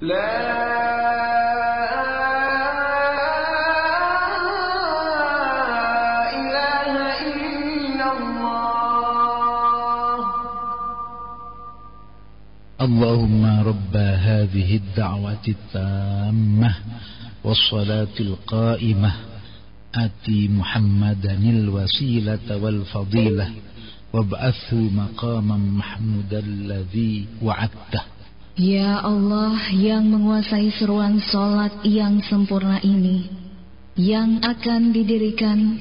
لا. اللهم رب هذه الدعوة التامة والصلاة القائمة. آتي محمدا الوسيلة والفضيلة. وابعثه مقاما محمودا الذي وعدته. Ya Allah yang menguasai seruan solat yang sempurna ini, yang akan didirikan,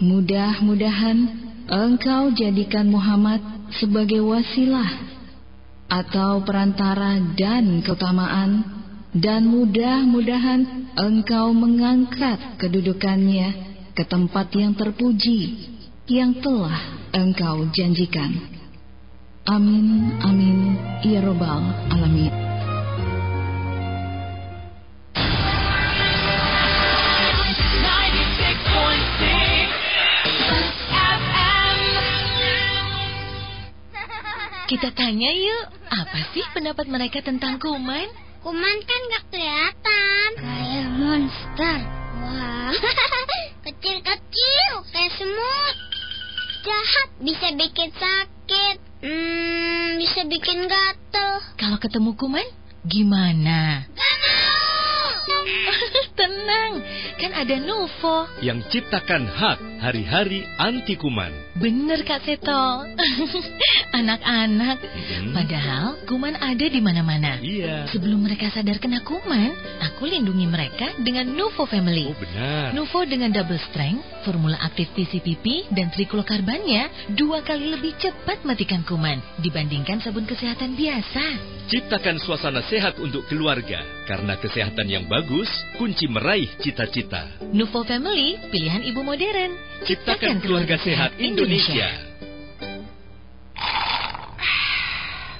mudah-mudahan Engkau jadikan Muhammad sebagai wasilah atau perantara dan keutamaan, dan mudah-mudahan Engkau mengangkat kedudukannya ke tempat yang terpuji yang telah Engkau janjikan. Amin, amin, ya robbal alamin. Kita tanya yuk, apa sih pendapat mereka tentang kuman? Kuman kan gak kelihatan. Kayak monster. Wah, kecil-kecil kayak semut. Jahat, bisa bikin sakit. Hmm, bisa bikin gatel. Kalau ketemu kuman, gimana? Gak mau. Tenang, kan ada Nuvo. Yang ciptakan hak hari-hari anti kuman. Bener Kak Seto. Anak-anak. Padahal kuman ada di mana-mana. Iya. Sebelum mereka sadar kena kuman, aku lindungi mereka dengan Nuvo Family. Oh benar. Nuvo dengan double strength, formula aktif PCPP, dan triklokarbannya dua kali lebih cepat matikan kuman dibandingkan sabun kesehatan biasa. Ciptakan suasana sehat untuk keluarga. Karena kesehatan yang bagus, kunci meraih cita-cita. Nuvo Family, pilihan ibu modern. Ciptakan keluarga sehat Indonesia.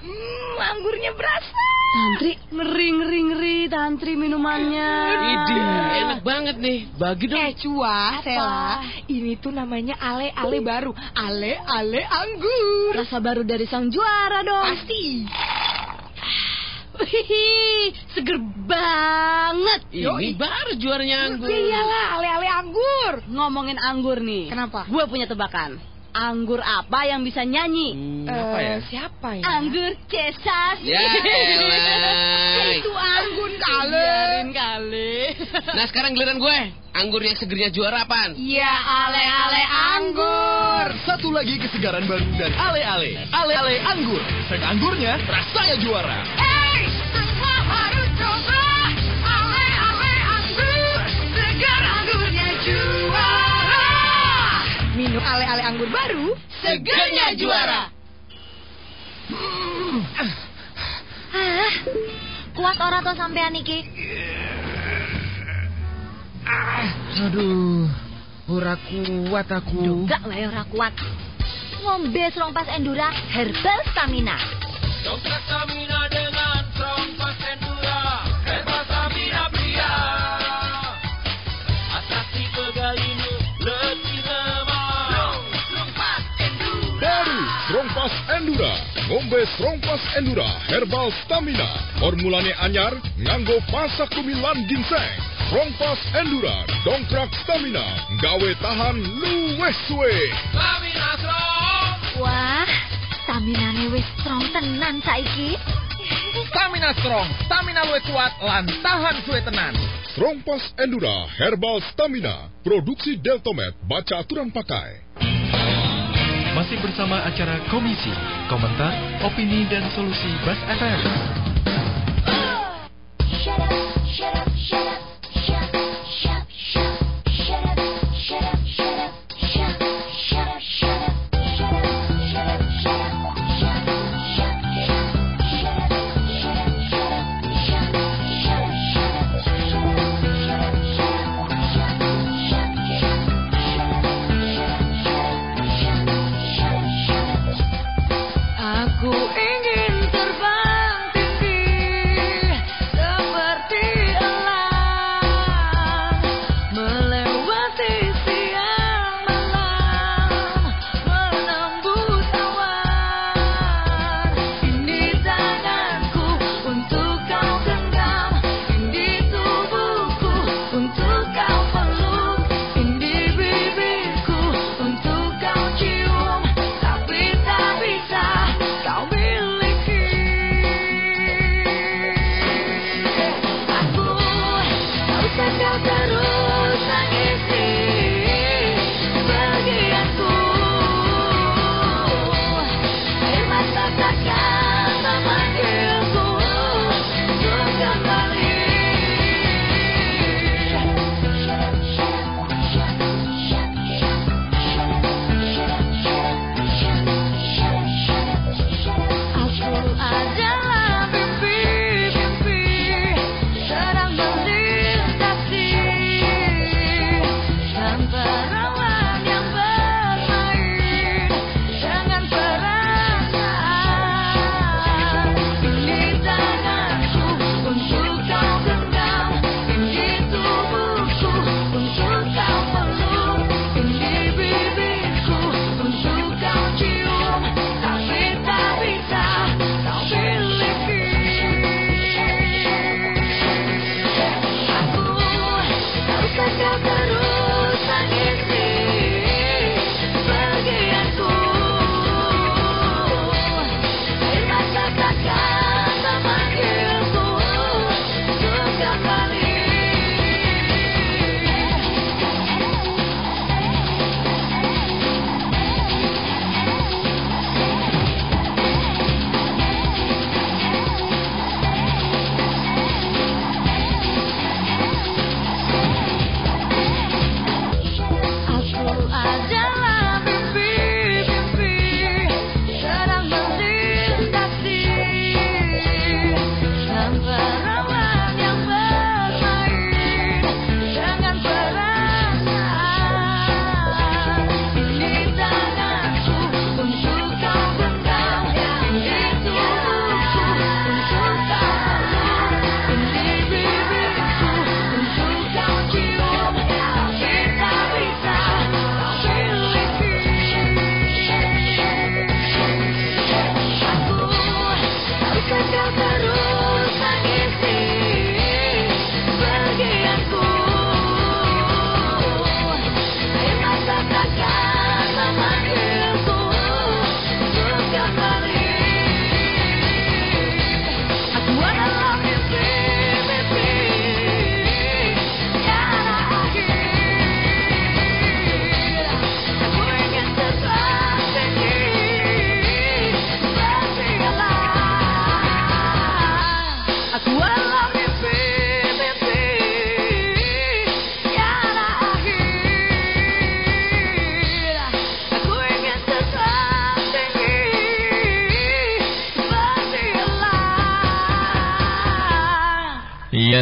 Hmm, anggurnya berasa. Tantri, ngeri, ngeri, ngeri, tantri minumannya. Idi, enak banget nih. Bagi dong. Eh, Cua, Sela, ini tuh namanya ale-ale baru. Ale-ale anggur. Rasa baru dari sang juara dong. Pasti. Wih, seger banget. Ini baru juaranya anggur. Iyalah, ale-ale anggur. Ngomongin anggur nih. Kenapa? Gue punya tebakan. Anggur apa yang bisa nyanyi? apa ya? Siapa ya? Anggur cesas. Ya elah. Itu anggur kali. Biarin kali. Nah sekarang giliran gue. Anggur yang segernya juara apaan? Ya ale-ale anggur. Satu lagi kesegaran baru dan ale-ale. Ale-ale anggur. Sek anggurnya rasanya juara. Hey, semua harus coba. Ale-ale anggur, segar anggurnya juara. Minum ale-ale anggur baru, Segernya juara. Ah, kuat ora to sampean iki? Aduh, ora kuat aku. Enggak lah ora kuat. Ngombe serongpas Endura Herbal Stamina. Dongkrak stamina dengan Trompas Endura. Strongpass Endura. Ngombe Strongpass Endura. Herbal Stamina. Formulanya anyar Nganggo pasak kumilan ginseng. Strongpass Endura. Dongkrak Stamina. Gawe tahan luwes suwe. Stamina strong. Wah, staminane wis strong tenan saiki. Stamina strong, stamina luwih kuat lan tahan suwe tenan. Strongpass Endura Herbal Stamina. Produksi Deltomed Baca aturan pakai Masih bersama acara Komisi, komentar, opini, dan solusi Bas FM.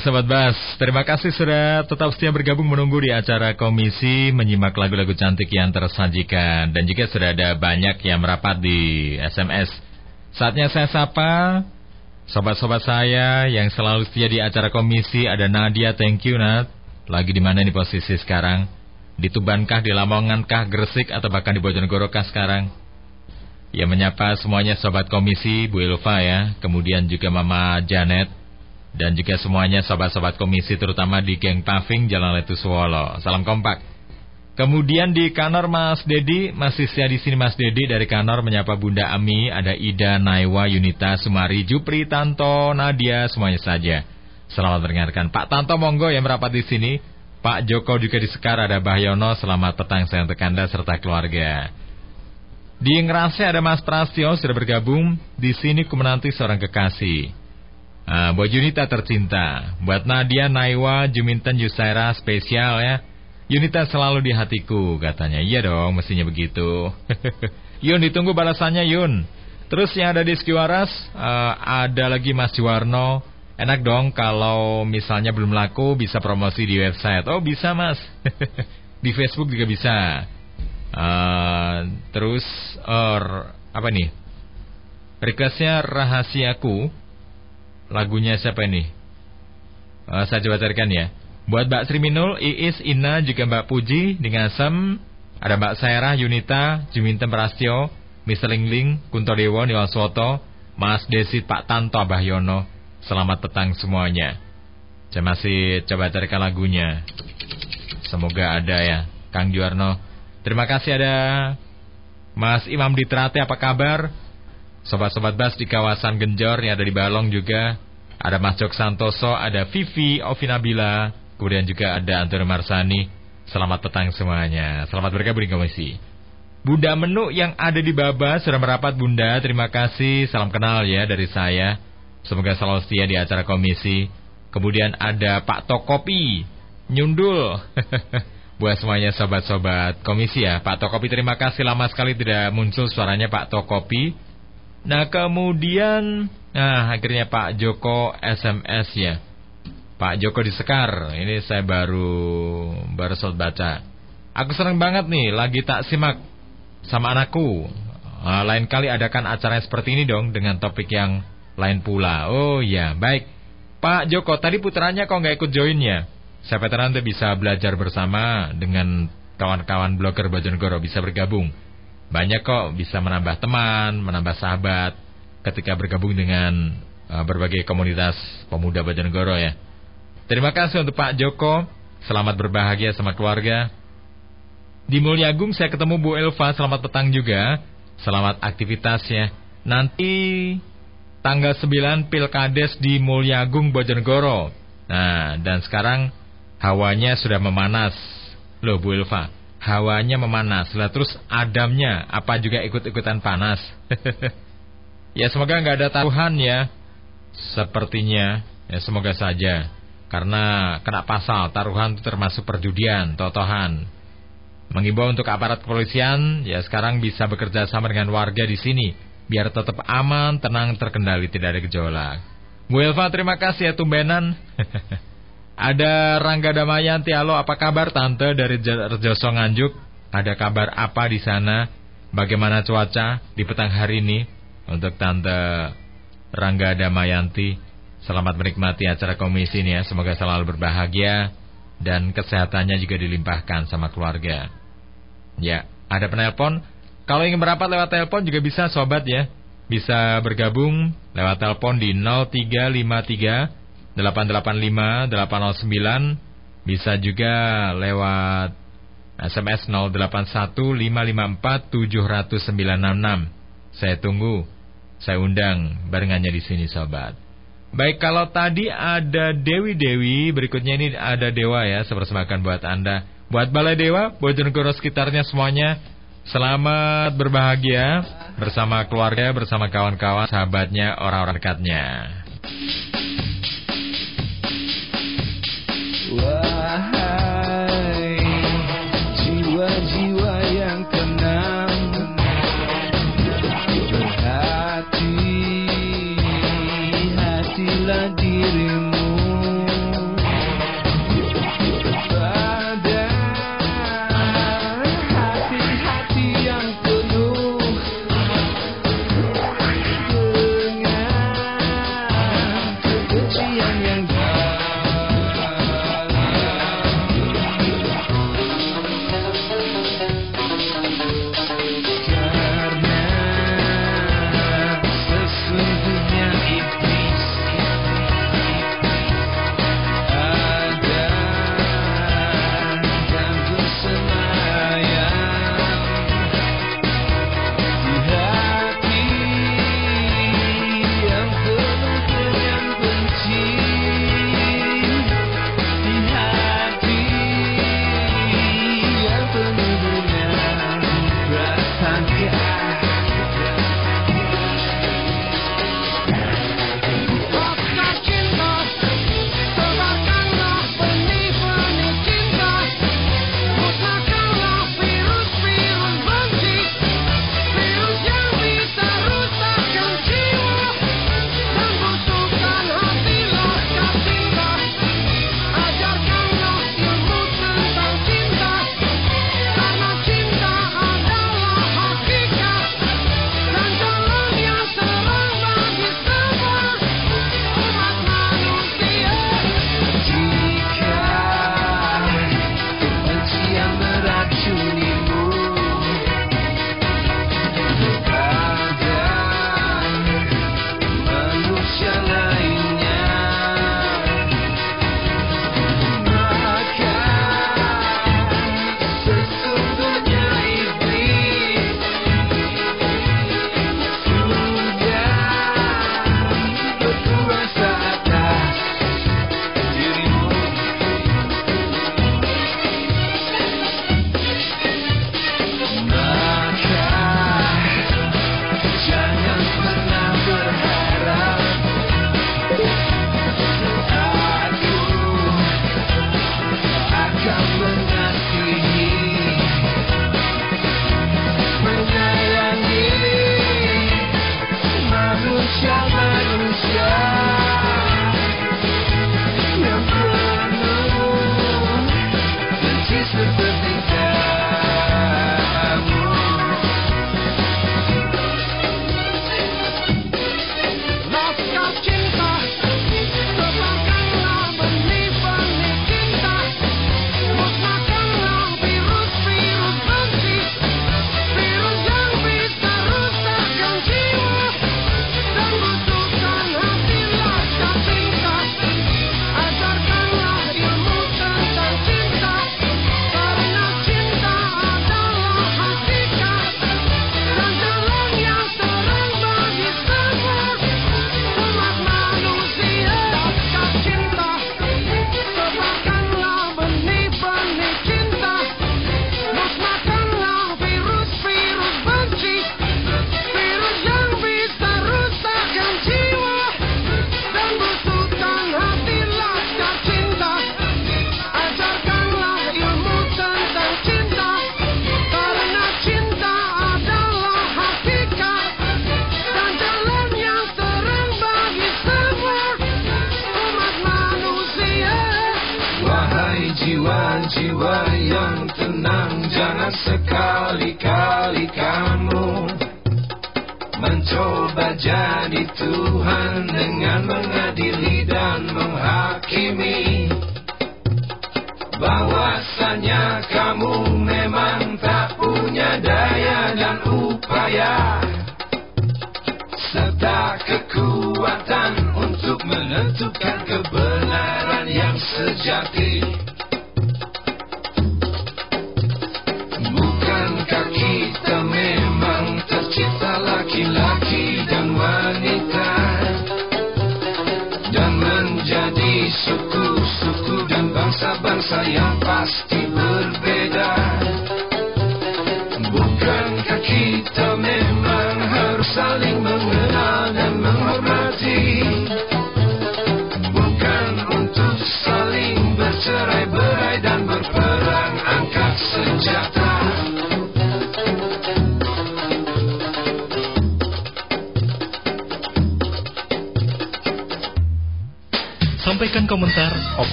Sobat Bas, terima kasih sudah tetap setia bergabung menunggu di acara komisi menyimak lagu-lagu cantik yang tersajikan dan juga sudah ada banyak yang merapat di SMS. Saatnya saya sapa sobat-sobat saya yang selalu setia di acara komisi ada Nadia, thank you Nat. Lagi di mana nih posisi sekarang? Di Tubankah, di Lamongankah, Gresik atau bahkan di Bojonegoro kah sekarang? Ya menyapa semuanya sobat komisi Bu Ilva ya, kemudian juga Mama Janet dan juga semuanya sobat-sobat komisi terutama di geng Paving Jalan Letu Solo. Salam kompak. Kemudian di kanor Mas Dedi, masih setia di sini Mas Dedi dari kanor menyapa Bunda Ami, ada Ida, Naiwa, Yunita, Sumari, Jupri, Tanto, Nadia, semuanya saja. Selamat mendengarkan. Pak Tanto monggo yang merapat di sini. Pak Joko juga di Sekar ada Bahyono, selamat petang saya untuk Anda serta keluarga. Di Ngerase ada Mas Prastio sudah bergabung. Di sini ku menanti seorang kekasih. Uh, buat Junita tercinta, buat Nadia, Naiwa, Juminten, Yusaira spesial ya. Yunita selalu di hatiku katanya. Iya dong, mestinya begitu. Yun ditunggu balasannya Yun. Terus yang ada di Skiwaras uh, ada lagi Mas Juwarno. Enak dong kalau misalnya belum laku bisa promosi di website. Oh bisa Mas. di Facebook juga bisa. Uh, terus or apa nih? Requestnya rahasiaku Lagunya siapa ini? Uh, saya coba carikan ya. Buat Mbak Sri Minul, Iis, Ina, juga Mbak Puji, dengan Sem, ada Mbak Sairah, Yunita, Juminten Prastio, Mr. Lingling, Kunto Dewo, Niwaswoto, Mas Desit, Pak Tanto, Abah Yono. Selamat petang semuanya. Saya masih coba carikan lagunya. Semoga ada ya. Kang Juarno. Terima kasih ada Mas Imam Ditrate, apa kabar? Sobat-sobat Bas di kawasan Genjor yang ada di Balong juga ada Mas Jok Santoso, ada Vivi, Ovi Nabila, kemudian juga ada Antoni Marsani. Selamat petang semuanya. Selamat bergabung di komisi. Bunda Menu yang ada di Baba sudah merapat Bunda. Terima kasih. Salam kenal ya dari saya. Semoga selalu setia di acara komisi. Kemudian ada Pak Tokopi. Nyundul. Buat semuanya sobat-sobat komisi ya. Pak Tokopi terima kasih lama sekali tidak muncul suaranya Pak Tokopi. Nah kemudian Nah akhirnya Pak Joko SMS ya. Pak Joko di Sekar Ini saya baru Baru saat baca. Aku senang banget nih Lagi tak simak Sama anakku. Nah, Lain kali adakan acara seperti ini dong Dengan topik yang lain pula. Oh iya baik. Pak Joko tadi putranya kok nggak ikut join ya? Siapa tahu nanti bisa belajar bersama Dengan kawan-kawan blogger Bojonegoro Bisa bergabung banyak kok bisa menambah teman, menambah sahabat ketika bergabung dengan uh, berbagai komunitas pemuda Bojonegoro ya. Terima kasih untuk Pak Joko, selamat berbahagia sama keluarga. Di Mulyagung saya ketemu Bu Elva, selamat petang juga. Selamat aktivitasnya. Nanti tanggal 9 Pilkades di Mulyagung Bojonegoro. Nah, dan sekarang hawanya sudah memanas. Loh Bu Elva, hawanya memanas. Lah terus adamnya apa juga ikut-ikutan panas? Ya semoga nggak ada taruhan ya. Sepertinya ya semoga saja. Karena kena pasal taruhan itu termasuk perjudian totohan. Mengimbau untuk aparat kepolisian ya sekarang bisa bekerja sama dengan warga di sini biar tetap aman tenang terkendali tidak ada gejolak. Bu Elva terima kasih ya tumbenan Ada Rangga Damayanti, halo apa kabar Tante dari Rejoso Nganjuk? Ada kabar apa di sana? Bagaimana cuaca di petang hari ini? Untuk Tante Rangga Damayanti, selamat menikmati acara komisi ini ya. Semoga selalu berbahagia dan kesehatannya juga dilimpahkan sama keluarga. Ya, ada penelpon. Kalau ingin merapat lewat telepon juga bisa sobat ya. Bisa bergabung lewat telepon di 0353 885 809 bisa juga lewat SMS 081 554 70966. Saya tunggu, saya undang barengannya di sini sobat. Baik kalau tadi ada Dewi Dewi, berikutnya ini ada Dewa ya, sepersemakan buat Anda. Buat Balai Dewa, Bojonegoro sekitarnya semuanya, selamat berbahagia bersama keluarga, bersama kawan-kawan, sahabatnya, orang-orang dekatnya.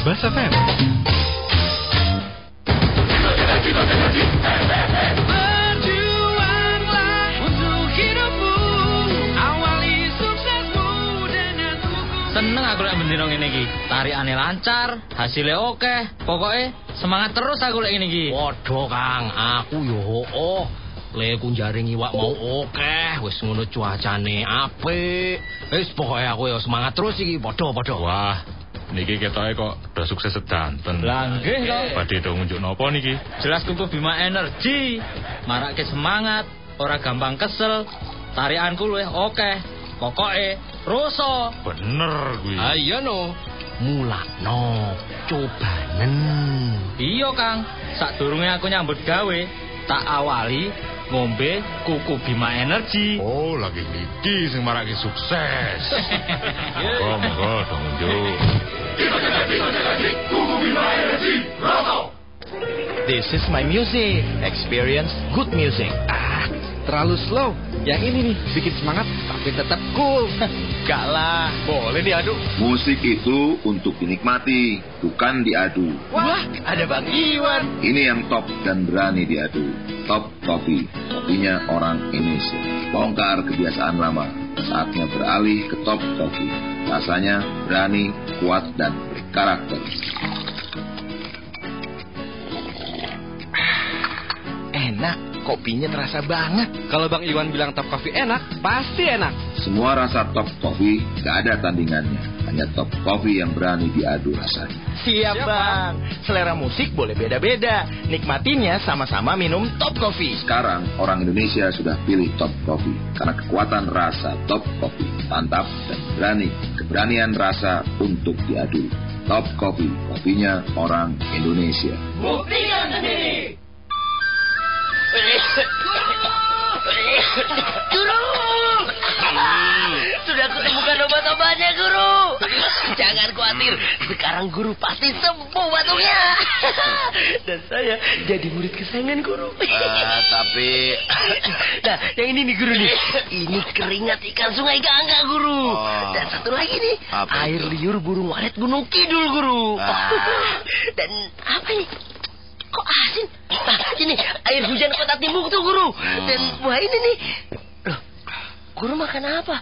Bahasa FM. Seneng aku lek mendino ngene iki. Tarikane lancar, hasilnya oke. Pokoknya semangat terus aku lek ngene iki. Waduh Kang, aku yo oh. Leku jaring iwak mau oke, wis ngono cuacane apik. Wis pokoke aku yo semangat terus iki, padha-padha. Wah, niki ketoke kok udah sukses sedanten. Lah nggih kok. Badhe do ngunjuk napa niki? Jelas kumpul Bima Energi. Marake semangat, ora gampang kesel. Tarikanku luwih oke. Pokoke roso. Bener kuwi. Ayo no. Mulakno, cobanen. Iya, Kang. Sadurunge aku nyambut gawe, tak awali ngombe kuku Bima Energi. Oh, lagi niki sing marake sukses. Monggo, monggo do ngunjuk. This is my music. Experience good music. Ah, terlalu slow. Yang ini nih bikin semangat tapi tetap cool. Gak lah, boleh diadu. Musik itu untuk dinikmati, bukan diadu. Wah, ada Bang Iwan. Ini yang top dan berani diadu. Top Coffee, kopinya orang Indonesia. Bongkar kebiasaan lama, saatnya beralih ke Top Coffee. Rasanya berani, kuat, dan berkarakter. Enak, kopinya terasa banget. Kalau Bang Iwan bilang top coffee enak, pasti enak. Semua rasa Top Coffee gak ada tandingannya. Hanya Top Coffee yang berani diadu rasanya. Siap, Bang. Selera musik boleh beda-beda. Nikmatinya sama-sama minum top coffee. Sekarang orang Indonesia sudah pilih Top Coffee karena kekuatan rasa Top Coffee mantap dan berani. Keberanian rasa untuk diadu. Top Coffee, kopinya orang Indonesia. Buktikan sendiri. Guru! Sudah kutemukan obat-obatnya, Guru. Jangan khawatir, sekarang Guru pasti sembuh batuknya. Dan saya jadi murid kesayangan Guru. Eh, tapi Nah, yang ini nih Guru nih. Ini keringat ikan sungai Gangga, Guru. Oh. Dan satu lagi nih, Apa air itu? liur burung walet Gunung Kidul, Guru. Ah. Dan apa ini? Kok asin? Ah, ini air hujan kota Timbuk tuh, Guru. Hmm. Dan wah ini nih. Loh, Guru makan apa?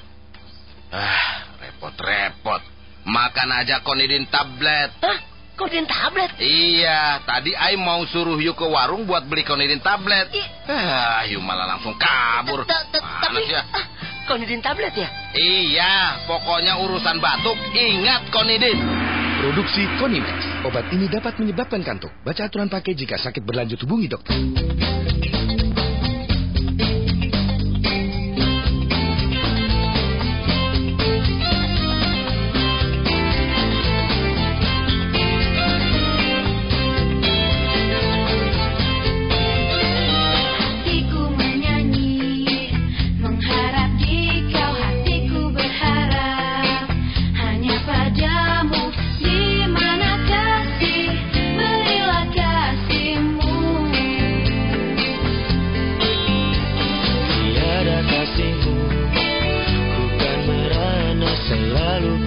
ah, repot-repot. Makan aja konidin tablet. Hah? Kodin tablet? Iya, tadi Ai mau suruh yuk ke warung buat beli konidin tablet. Ah, yuk malah langsung kabur. Sih ya? Konidin tablet ya? Iya, pokoknya urusan batuk ingat konidin. Produksi Konimex. Obat ini dapat menyebabkan kantuk. Baca aturan pakai jika sakit berlanjut hubungi dokter.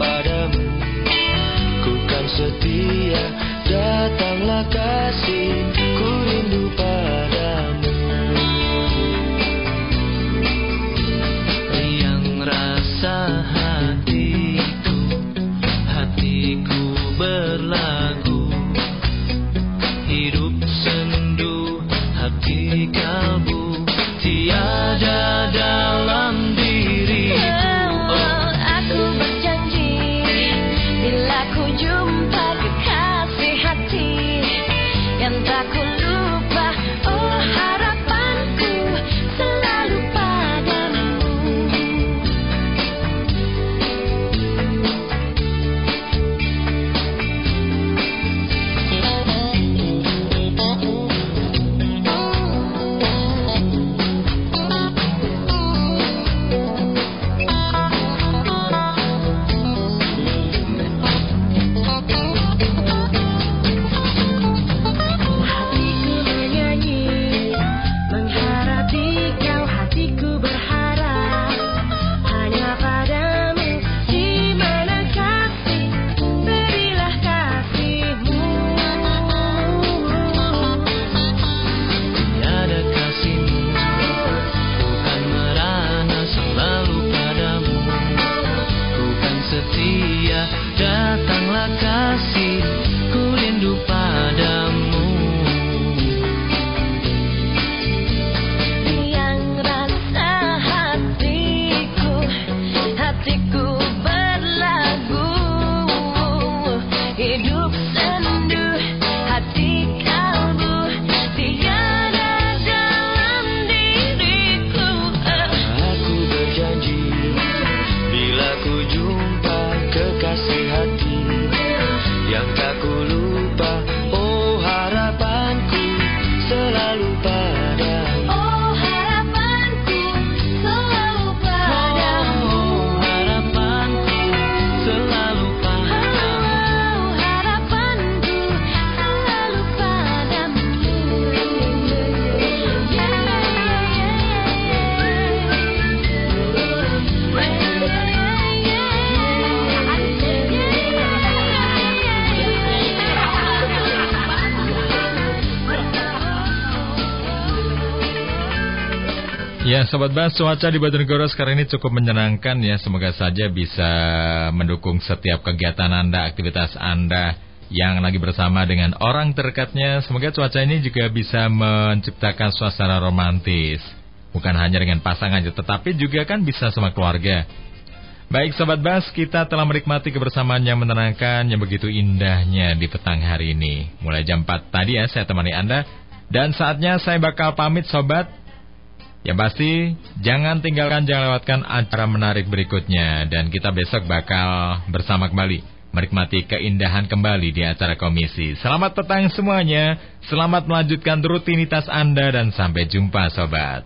padamu. Ku kan setia Datanglah kasih. Sobat Bas, cuaca di Bojonegoro sekarang ini cukup menyenangkan ya. Semoga saja bisa mendukung setiap kegiatan Anda, aktivitas Anda yang lagi bersama dengan orang terdekatnya. Semoga cuaca ini juga bisa menciptakan suasana romantis. Bukan hanya dengan pasangan, tetapi juga kan bisa sama keluarga. Baik Sobat Bas, kita telah menikmati kebersamaan yang menenangkan yang begitu indahnya di petang hari ini. Mulai jam 4 tadi ya, saya temani Anda. Dan saatnya saya bakal pamit Sobat. Yang pasti, jangan tinggalkan, jangan lewatkan acara menarik berikutnya. Dan kita besok bakal bersama kembali. Menikmati keindahan kembali di acara komisi. Selamat petang semuanya. Selamat melanjutkan rutinitas Anda dan sampai jumpa Sobat.